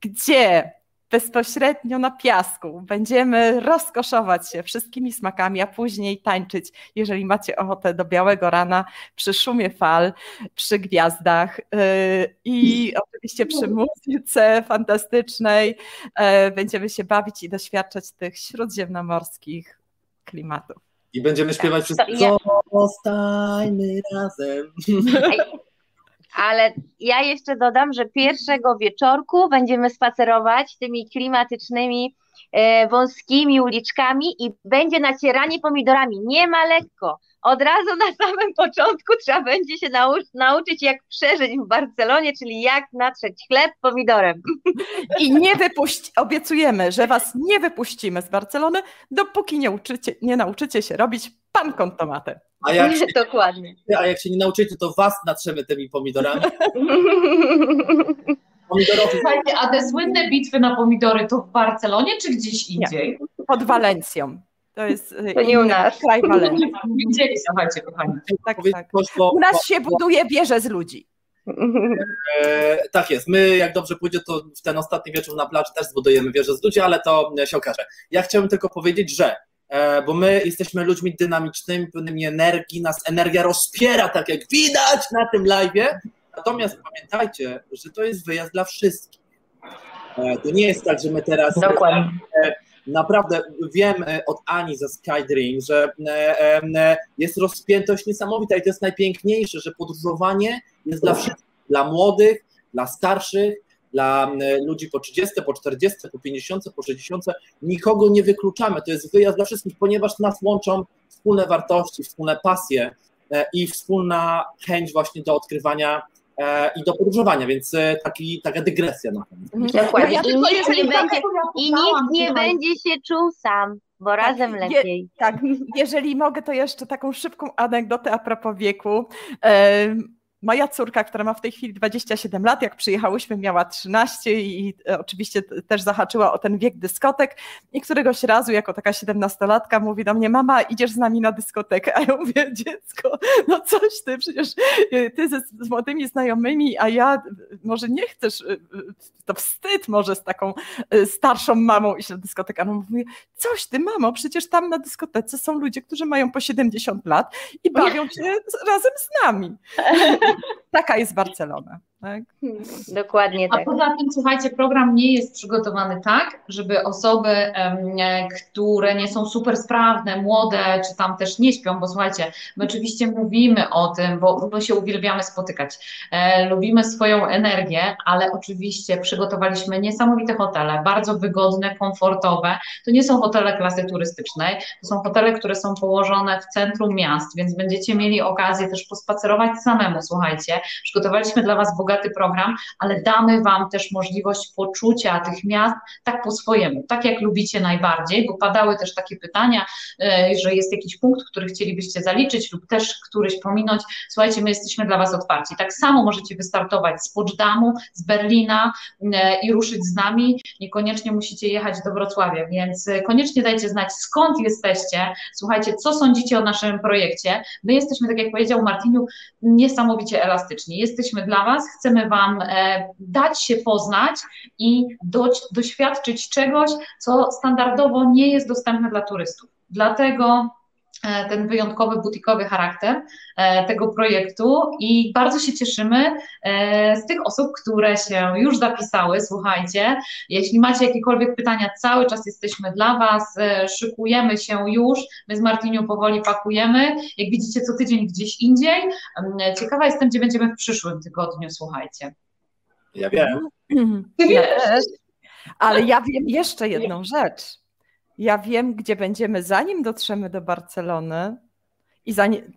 gdzie bezpośrednio na piasku. Będziemy rozkoszować się wszystkimi smakami, a później tańczyć, jeżeli macie ochotę, do białego rana przy szumie fal, przy gwiazdach yy, i oczywiście przy muzyce fantastycznej. Yy, będziemy się bawić i doświadczać tych śródziemnomorskich klimatów.
I będziemy śpiewać wszyscy. Zostańmy razem.
ale ja jeszcze dodam, że pierwszego wieczorku będziemy spacerować tymi klimatycznymi, e, wąskimi uliczkami i będzie nacieranie pomidorami. Nie ma lekko, od razu na samym początku trzeba będzie się nau- nauczyć, jak przeżyć w Barcelonie, czyli jak natrzeć chleb pomidorem.
I nie wypuści, obiecujemy, że was nie wypuścimy z Barcelony, dopóki nie, uczycie, nie nauczycie się robić pan kontomatę.
A jak, się,
Dokładnie.
a jak się nie nauczycie, to was natrzemy tymi pomidorami. Pomidorowy
Słuchajcie, a te słynne bitwy na pomidory to w Barcelonie czy gdzieś indziej?
Pod Walencją. To jest y,
To nie u nas.
kraj Walencji.
Gdzie, słuchajcie, kochani.
Tak, tak. U nas się buduje wieże z ludzi.
E, tak jest. My, jak dobrze pójdzie, to w ten ostatni wieczór na plaży też zbudujemy wieżę z ludzi, ale to e, się okaże. Ja chciałbym tylko powiedzieć, że e, bo my jesteśmy ludźmi dynamicznymi, pełnymi energii, nas energia rozpiera, tak jak widać na tym live'ie. Natomiast pamiętajcie, że to jest wyjazd dla wszystkich. E, to nie jest tak, że my teraz
Dokładnie.
Naprawdę wiem e, od Ani ze Skydream, że e, e, jest rozpiętość niesamowita i to jest najpiękniejsze, że podróżowanie jest dla wszystkich, dla młodych, dla starszych, dla ludzi po 30, po 40, po 50, po 60. Nikogo nie wykluczamy. To jest wyjazd dla wszystkich, ponieważ nas łączą wspólne wartości, wspólne pasje i wspólna chęć właśnie do odkrywania i do podróżowania, więc e, taki, taka dygresja na koniec.
Dokładnie.
Ja
I
tylko
nikt nie
tak
będzie, i nikt nie będzie się czuł sam, bo razem
je-
lepiej.
Tak, jeżeli mogę, to jeszcze taką szybką anegdotę a propos wieku. Moja córka, która ma w tej chwili 27 lat, jak przyjechałyśmy, miała 13 i e, oczywiście też zahaczyła o ten wiek dyskotek. I któregoś razu, jako taka 17-latka, mówi do mnie: Mama, idziesz z nami na dyskotekę? A ja mówię: Dziecko, no coś ty, przecież e, ty ze, z młodymi znajomymi, a ja e, może nie chcesz, to wstyd może z taką starszą mamą iść na dyskotekę. A ona mówi: Coś ty, mamo, przecież tam na dyskotece są ludzie, którzy mają po 70 lat i bawią się razem z nami. Taka jest Barcelona. Tak?
Dokładnie
A
tak.
poza tym, słuchajcie, program nie jest przygotowany tak, żeby osoby, które nie są super sprawne, młode, czy tam też nie śpią, bo słuchajcie, my oczywiście mówimy o tym, bo my się uwielbiamy spotykać, e, lubimy swoją energię, ale oczywiście przygotowaliśmy niesamowite hotele, bardzo wygodne, komfortowe. To nie są hotele klasy turystycznej, to są hotele, które są położone w centrum miast, więc będziecie mieli okazję też pospacerować samemu, słuchajcie. Przygotowaliśmy dla Was bogaty program, ale damy Wam też możliwość poczucia tych miast tak po swojemu, tak jak lubicie najbardziej, bo padały też takie pytania, e, że jest jakiś punkt, który chcielibyście zaliczyć lub też któryś pominąć. Słuchajcie, my jesteśmy dla Was otwarci. Tak samo możecie wystartować z Poczdamу, z Berlina e, i ruszyć z nami. Niekoniecznie musicie jechać do Wrocławia, więc koniecznie dajcie znać, skąd jesteście. Słuchajcie, co sądzicie o naszym projekcie. My jesteśmy, tak jak powiedział Martiniu, niesamowicie elastyczni. Jesteśmy dla Was, chcemy Wam e, dać się poznać i do, doświadczyć czegoś, co standardowo nie jest dostępne dla turystów. Dlatego ten wyjątkowy, butikowy charakter e, tego projektu i bardzo się cieszymy e, z tych osób, które się już zapisały. Słuchajcie, jeśli macie jakiekolwiek pytania, cały czas jesteśmy dla Was, e, szykujemy się już, my z Martinią powoli pakujemy, jak widzicie co tydzień gdzieś indziej. Em, Ciekawa jestem, gdzie będziemy w przyszłym tygodniu, słuchajcie.
Ja wiem.
Ja też. Ale ja wiem jeszcze jedną rzecz. Ja wiem, gdzie będziemy, zanim dotrzemy do Barcelony i zanim,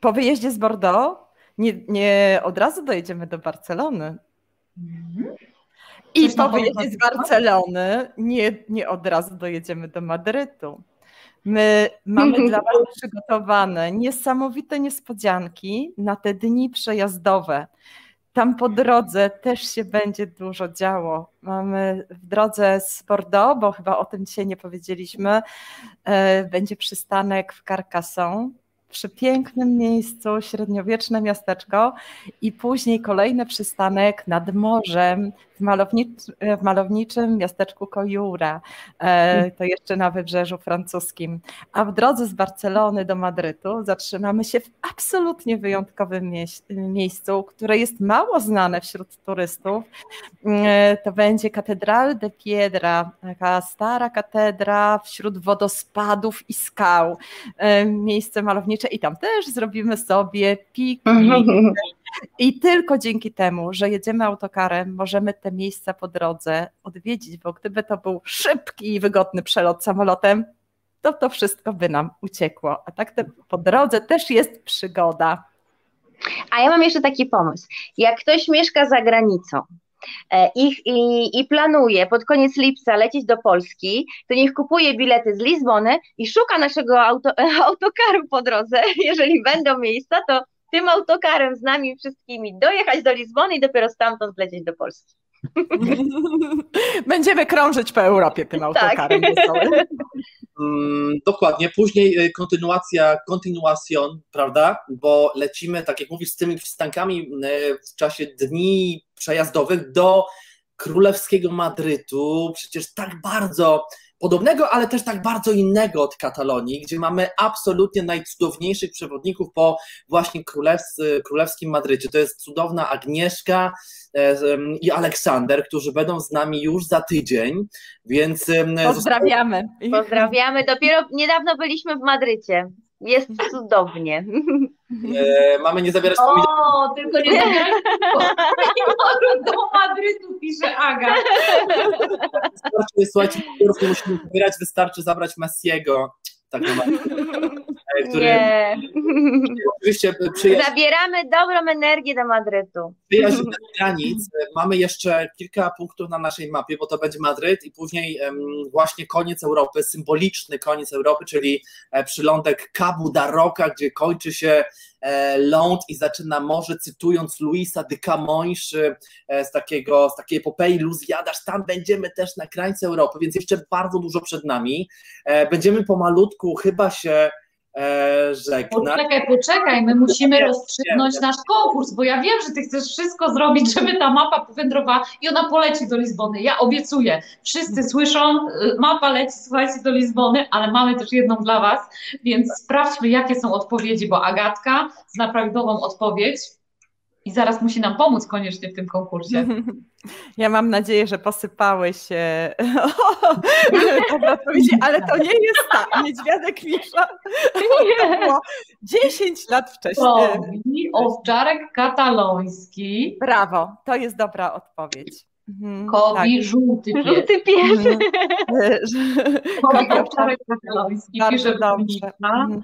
po wyjeździe z Bordeaux nie, nie od razu dojedziemy do Barcelony. I po wyjeździe z Barcelony nie, nie od razu dojedziemy do Madrytu. My mamy dla Was przygotowane niesamowite niespodzianki na te dni przejazdowe. Tam po drodze też się będzie dużo działo. Mamy w drodze z Bordeaux, bo chyba o tym dzisiaj nie powiedzieliśmy, e, będzie przystanek w Carcassonne, przy pięknym miejscu, średniowieczne miasteczko i później kolejny przystanek nad morzem w, malownicz, w malowniczym miasteczku Kojura, e, to jeszcze na wybrzeżu francuskim. A w drodze z Barcelony do Madrytu zatrzymamy się w absolutnie wyjątkowym miejscu, które jest mało znane wśród turystów. E, To będzie Catedral de Piedra, taka stara katedra wśród wodospadów i skał. E, Miejsce malownicze i tam też zrobimy sobie piknik. I tylko dzięki temu, że jedziemy autokarem, możemy te miejsca po drodze odwiedzić, bo gdyby to był szybki i wygodny przelot samolotem, to to wszystko by nam uciekło. A tak te, po drodze też jest przygoda.
A ja mam jeszcze taki pomysł. Jak ktoś mieszka za granicą, e, i, i, i, planuje pod koniec lipca lecieć do Polski, to niech kupuje bilety z Lizbony i szuka naszego auto, autokaru po drodze. Jeżeli będą miejsca, to tym autokarem z nami wszystkimi dojechać do Lizbony i dopiero stamtąd lecieć do Polski.
Będziemy krążyć po Europie tym tak. autokarem. Tak.
dokładnie. Później y, kontynuacja, kontynuacjon, prawda? Bo lecimy, tak jak mówisz, z tymi przystankami y, w czasie dni przejazdowych do królewskiego Madrytu. Przecież tak bardzo podobnego, ale też tak bardzo innego od Katalonii, gdzie mamy absolutnie najcudowniejszych przewodników po właśnie królewskim Madrycie. To jest cudowna Agnieszka e, i Aleksander, którzy będą z nami już za tydzień, więc...
Pozdrawiamy.
Pozdrawiamy. Dopiero niedawno byliśmy w Madrycie. Jest cudownie.
E, mamy nie zabierać
O, tylko nie zabierać do Madrytu, pisze Aga.
Wystarczy, słuchajcie, nie musimy zabierać, wystarczy zabrać Messiego. Tak naprawdę.
Który nie.
oczywiście
przyjaźń, Zabieramy dobrą energię do Madrytu.
Przyjaźń granic. Mamy jeszcze kilka punktów na naszej mapie, bo to będzie Madryt i później właśnie koniec Europy, symboliczny koniec Europy, czyli e, przylądek Cabo da Roca, gdzie kończy się e, ląd i zaczyna morze, cytując Luisa de Camões e, z, takiego, z takiej epopei Luzjadasz, tam będziemy też na krańcu Europy, więc jeszcze bardzo dużo przed nami. Będziemy pomalutku chyba się e, żegnać.
Poczekaj, poczekaj, my musimy rozstrzygnąć nasz konkurs, bo ja wiem, że ty chcesz wszystko zrobić, żeby ta mapa powędrowała i ona poleci do Lizbony. Ja obiecuję. Wszyscy słyszą, y, mapa leci, słuchajcie, do Lizbony, ale mamy też jedną dla was, więc sprawdźmy, jakie są odpowiedzi, bo Agatka zna prawidłową odpowiedź i zaraz musi nam pomóc koniecznie w tym konkursie.
Ja mam nadzieję, że posypały się ale to nie jest ta. Niedźwiadek Wisza. To było 10 lat wcześniej.
owczarek kataloński.
Brawo, to jest dobra odpowiedź.
Mhm, Kobi, tak. żółty pies.
Żółty pies. Mhm.
Kobi, owczarek kataloński.
Bardzo dobrze. Mhm.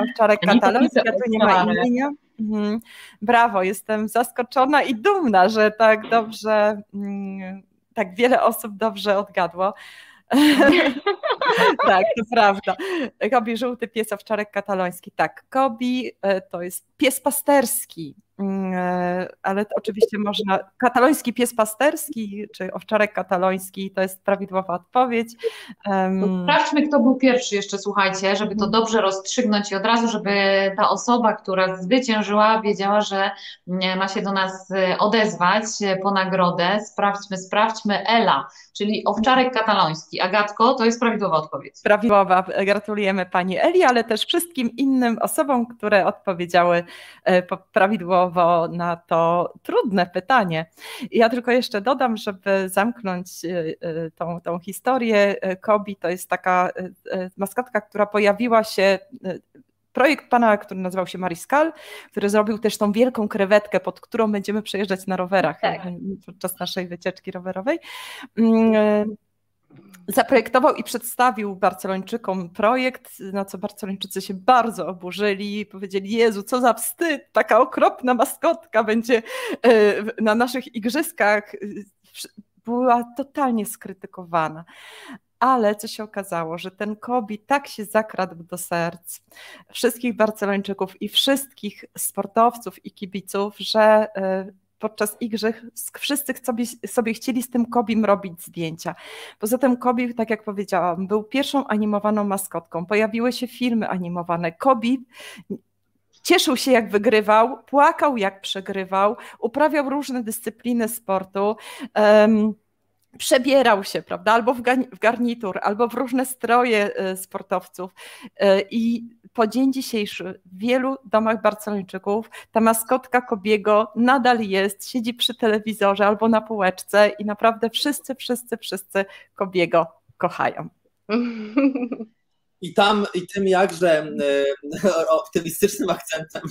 Owczarek kataloński, a tu nie ma imienia. Mhm. Brawo, jestem zaskoczona i dumna, że tak dobrze, mm, tak wiele osób dobrze odgadło. tak, to prawda. Kobi żółty pies owczarek kataloński. Tak, Kobi e, to jest pies pasterski. Mm, e, ale oczywiście można. Kataloński pies pasterski, czy owczarek kataloński, to jest prawidłowa odpowiedź.
Sprawdźmy, kto był pierwszy jeszcze, słuchajcie, żeby to mhm. dobrze rozstrzygnąć i od razu, żeby ta osoba, która zwyciężyła, wiedziała, że ma się do nas e, odezwać e, po nagrodę. Sprawdźmy, sprawdźmy. Ela, czyli owczarek kataloński. Agatko, to jest prawidłowa odpowiedź.
Prawidłowa. Gratulujemy pani Eli, ale też wszystkim innym osobom, które odpowiedziały prawidłowo na to trudne pytanie. Ja tylko jeszcze dodam, żeby zamknąć e, e, tą, tą historię. E, Kobi to jest taka maskotka, która pojawiła się projekt pana, który nazywał się Mariskal, który zrobił też tą wielką krewetkę, pod którą będziemy przejeżdżać na rowerach tak. podczas naszej wycieczki rowerowej. Zaprojektował i przedstawił Barcelończykom projekt, na co Barcelończycy się bardzo oburzyli. Powiedzieli: Jezu, co za wstyd, taka okropna maskotka będzie e, na naszych igrzyskach. Była totalnie skrytykowana. Ale co się okazało, że ten Kobi tak się zakradł do serc wszystkich Barcelończyków i wszystkich sportowców i kibiców, że e, podczas igrzysk wszyscy sobie, sobie chcieli z tym Kobim robić zdjęcia. Poza tym Kobi, tak jak powiedziałam, był pierwszą animowaną maskotką. Pojawiły się filmy animowane. Kobi cieszył się jak wygrywał, płakał jak przegrywał, uprawiał różne dyscypliny sportu. Um, przebierał się, prawda, albo w garnitur, albo w różne stroje e, sportowców. E, I po dzień dzisiejszy w wielu domach Barcelończyków ta maskotka Kobiego nadal jest, siedzi przy telewizorze albo na półeczce i naprawdę wszyscy, wszyscy, wszyscy Kobiego kochają.
I tam, i tym jakże e, optymistycznym akcentem,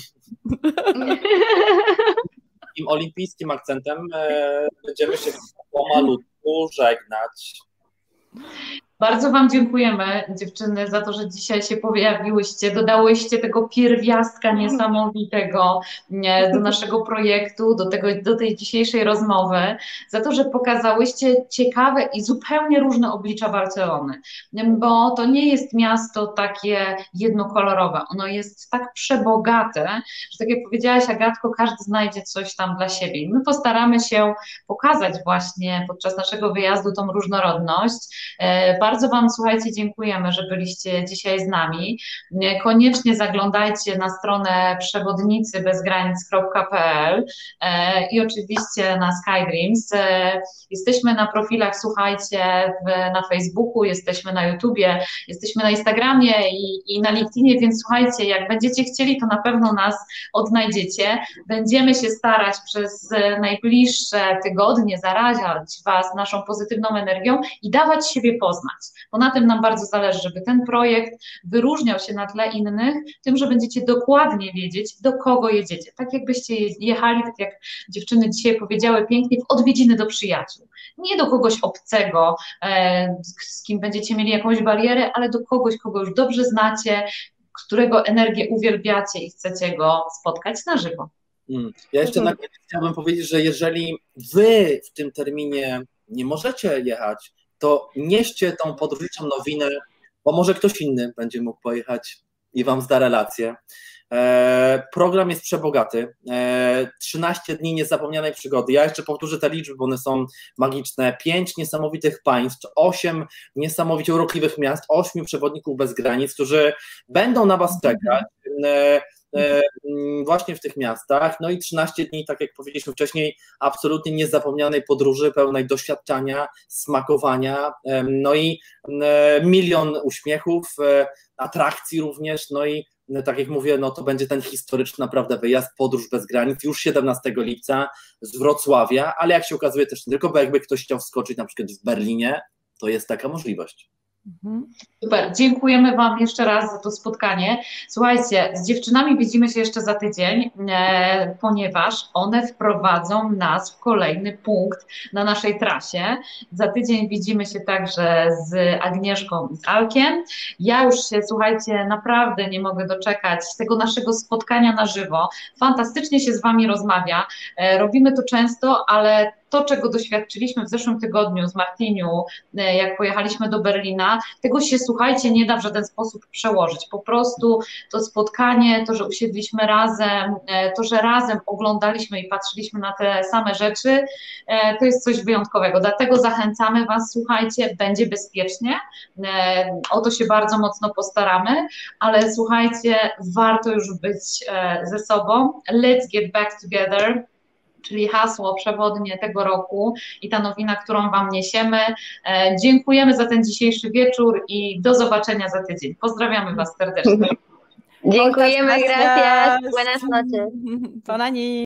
takim olimpijskim akcentem, będziemy się pomalutku żegnać.
Bardzo Wam dziękujemy, dziewczyny, za to, że dzisiaj się pojawiłyście, dodałyście tego pierwiastka niesamowitego do naszego projektu, do, tego, do tej dzisiejszej rozmowy, za to, że pokazałyście ciekawe i zupełnie różne oblicza Barcelony, bo to nie jest miasto takie jednokolorowe, ono jest tak przebogate, że tak jak powiedziałaś Agatko, każdy znajdzie coś tam dla siebie. My postaramy się pokazać właśnie podczas naszego wyjazdu tą różnorodność. Bardzo Wam, słuchajcie, dziękujemy, że byliście dzisiaj z nami. Koniecznie zaglądajcie na stronę przewodnicybezgranic.pl e, i oczywiście na SkyDreams. E, jesteśmy na profilach, słuchajcie, na Facebooku, jesteśmy na YouTubie, jesteśmy na Instagramie i, i na LinkedInie, więc słuchajcie, jak będziecie chcieli, to na pewno nas odnajdziecie. Będziemy się starać przez najbliższe tygodnie zaraziać Was naszą pozytywną energią i dawać siebie poznać bo na tym nam bardzo zależy, żeby ten projekt wyróżniał się na tle innych, tym, że będziecie dokładnie wiedzieć, do kogo jedziecie. Tak jakbyście jechali, tak jak dziewczyny dzisiaj powiedziały pięknie, w odwiedziny do przyjaciół. Nie do kogoś obcego, e, z kim będziecie mieli jakąś barierę, ale do kogoś, kogo już dobrze znacie, którego energię uwielbiacie i chcecie go spotkać na żywo.
Mm. Ja jeszcze na koniec chciałbym powiedzieć, że jeżeli wy w tym terminie nie możecie jechać, to nieście tą podróżniczą nowinę, bo może ktoś inny będzie mógł pojechać i Wam zda relację. E, program jest przebogaty. 13 e, dni niezapomnianej przygody. Ja jeszcze powtórzę te liczby, bo one są magiczne. 5 niesamowitych państw, 8 niesamowicie urokliwych miast, 8 przewodników bez granic, którzy będą na Was czekać. E, E, mm, właśnie w tych miastach. No i 13 dni, tak jak powiedzieliśmy wcześniej, absolutnie niezapomnianej podróży, pełnej doświadczania, smakowania, no i e, milion uśmiechów, e, atrakcji również, no i tak jak mówię, no to będzie ten historyczny naprawdę wyjazd, podróż bez granic, już 17 lipca z Wrocławia, ale jak się okazuje też nie tylko, bo jakby ktoś chciał wskoczyć na przykład w Berlinie, to jest taka możliwość.
Mhm. Super, dziękujemy Wam jeszcze raz za to spotkanie. Słuchajcie, z dziewczynami widzimy się jeszcze za tydzień, e, ponieważ one wprowadzą nas w kolejny punkt na naszej trasie. Za tydzień widzimy się także z Agnieszką i z Alkiem. Ja już się, słuchajcie, naprawdę nie mogę doczekać tego naszego spotkania na żywo. Fantastycznie się z Wami rozmawia. E, robimy to często, ale to, czego doświadczyliśmy w zeszłym tygodniu z Martiniu, e, jak pojechaliśmy do Berlina, tego się, słuchajcie, nie da w żaden sposób przełożyć. Po prostu to spotkanie, to, że usiedliśmy razem, e, to, że razem oglądaliśmy i patrzyliśmy na te same rzeczy, e, to jest coś wyjątkowego. Dlatego zachęcamy Was, słuchajcie, będzie bezpiecznie. O to się bardzo mocno postaramy, ale słuchajcie, warto już być ze sobą. Let's get back together czyli hasło przewodnie tego roku i ta nowina, którą Wam niesiemy. E, dziękujemy za ten dzisiejszy wieczór i do zobaczenia za tydzień. Pozdrawiamy Was serdecznie.
Dziękujemy, gracias. Buenas noches.
Bonani.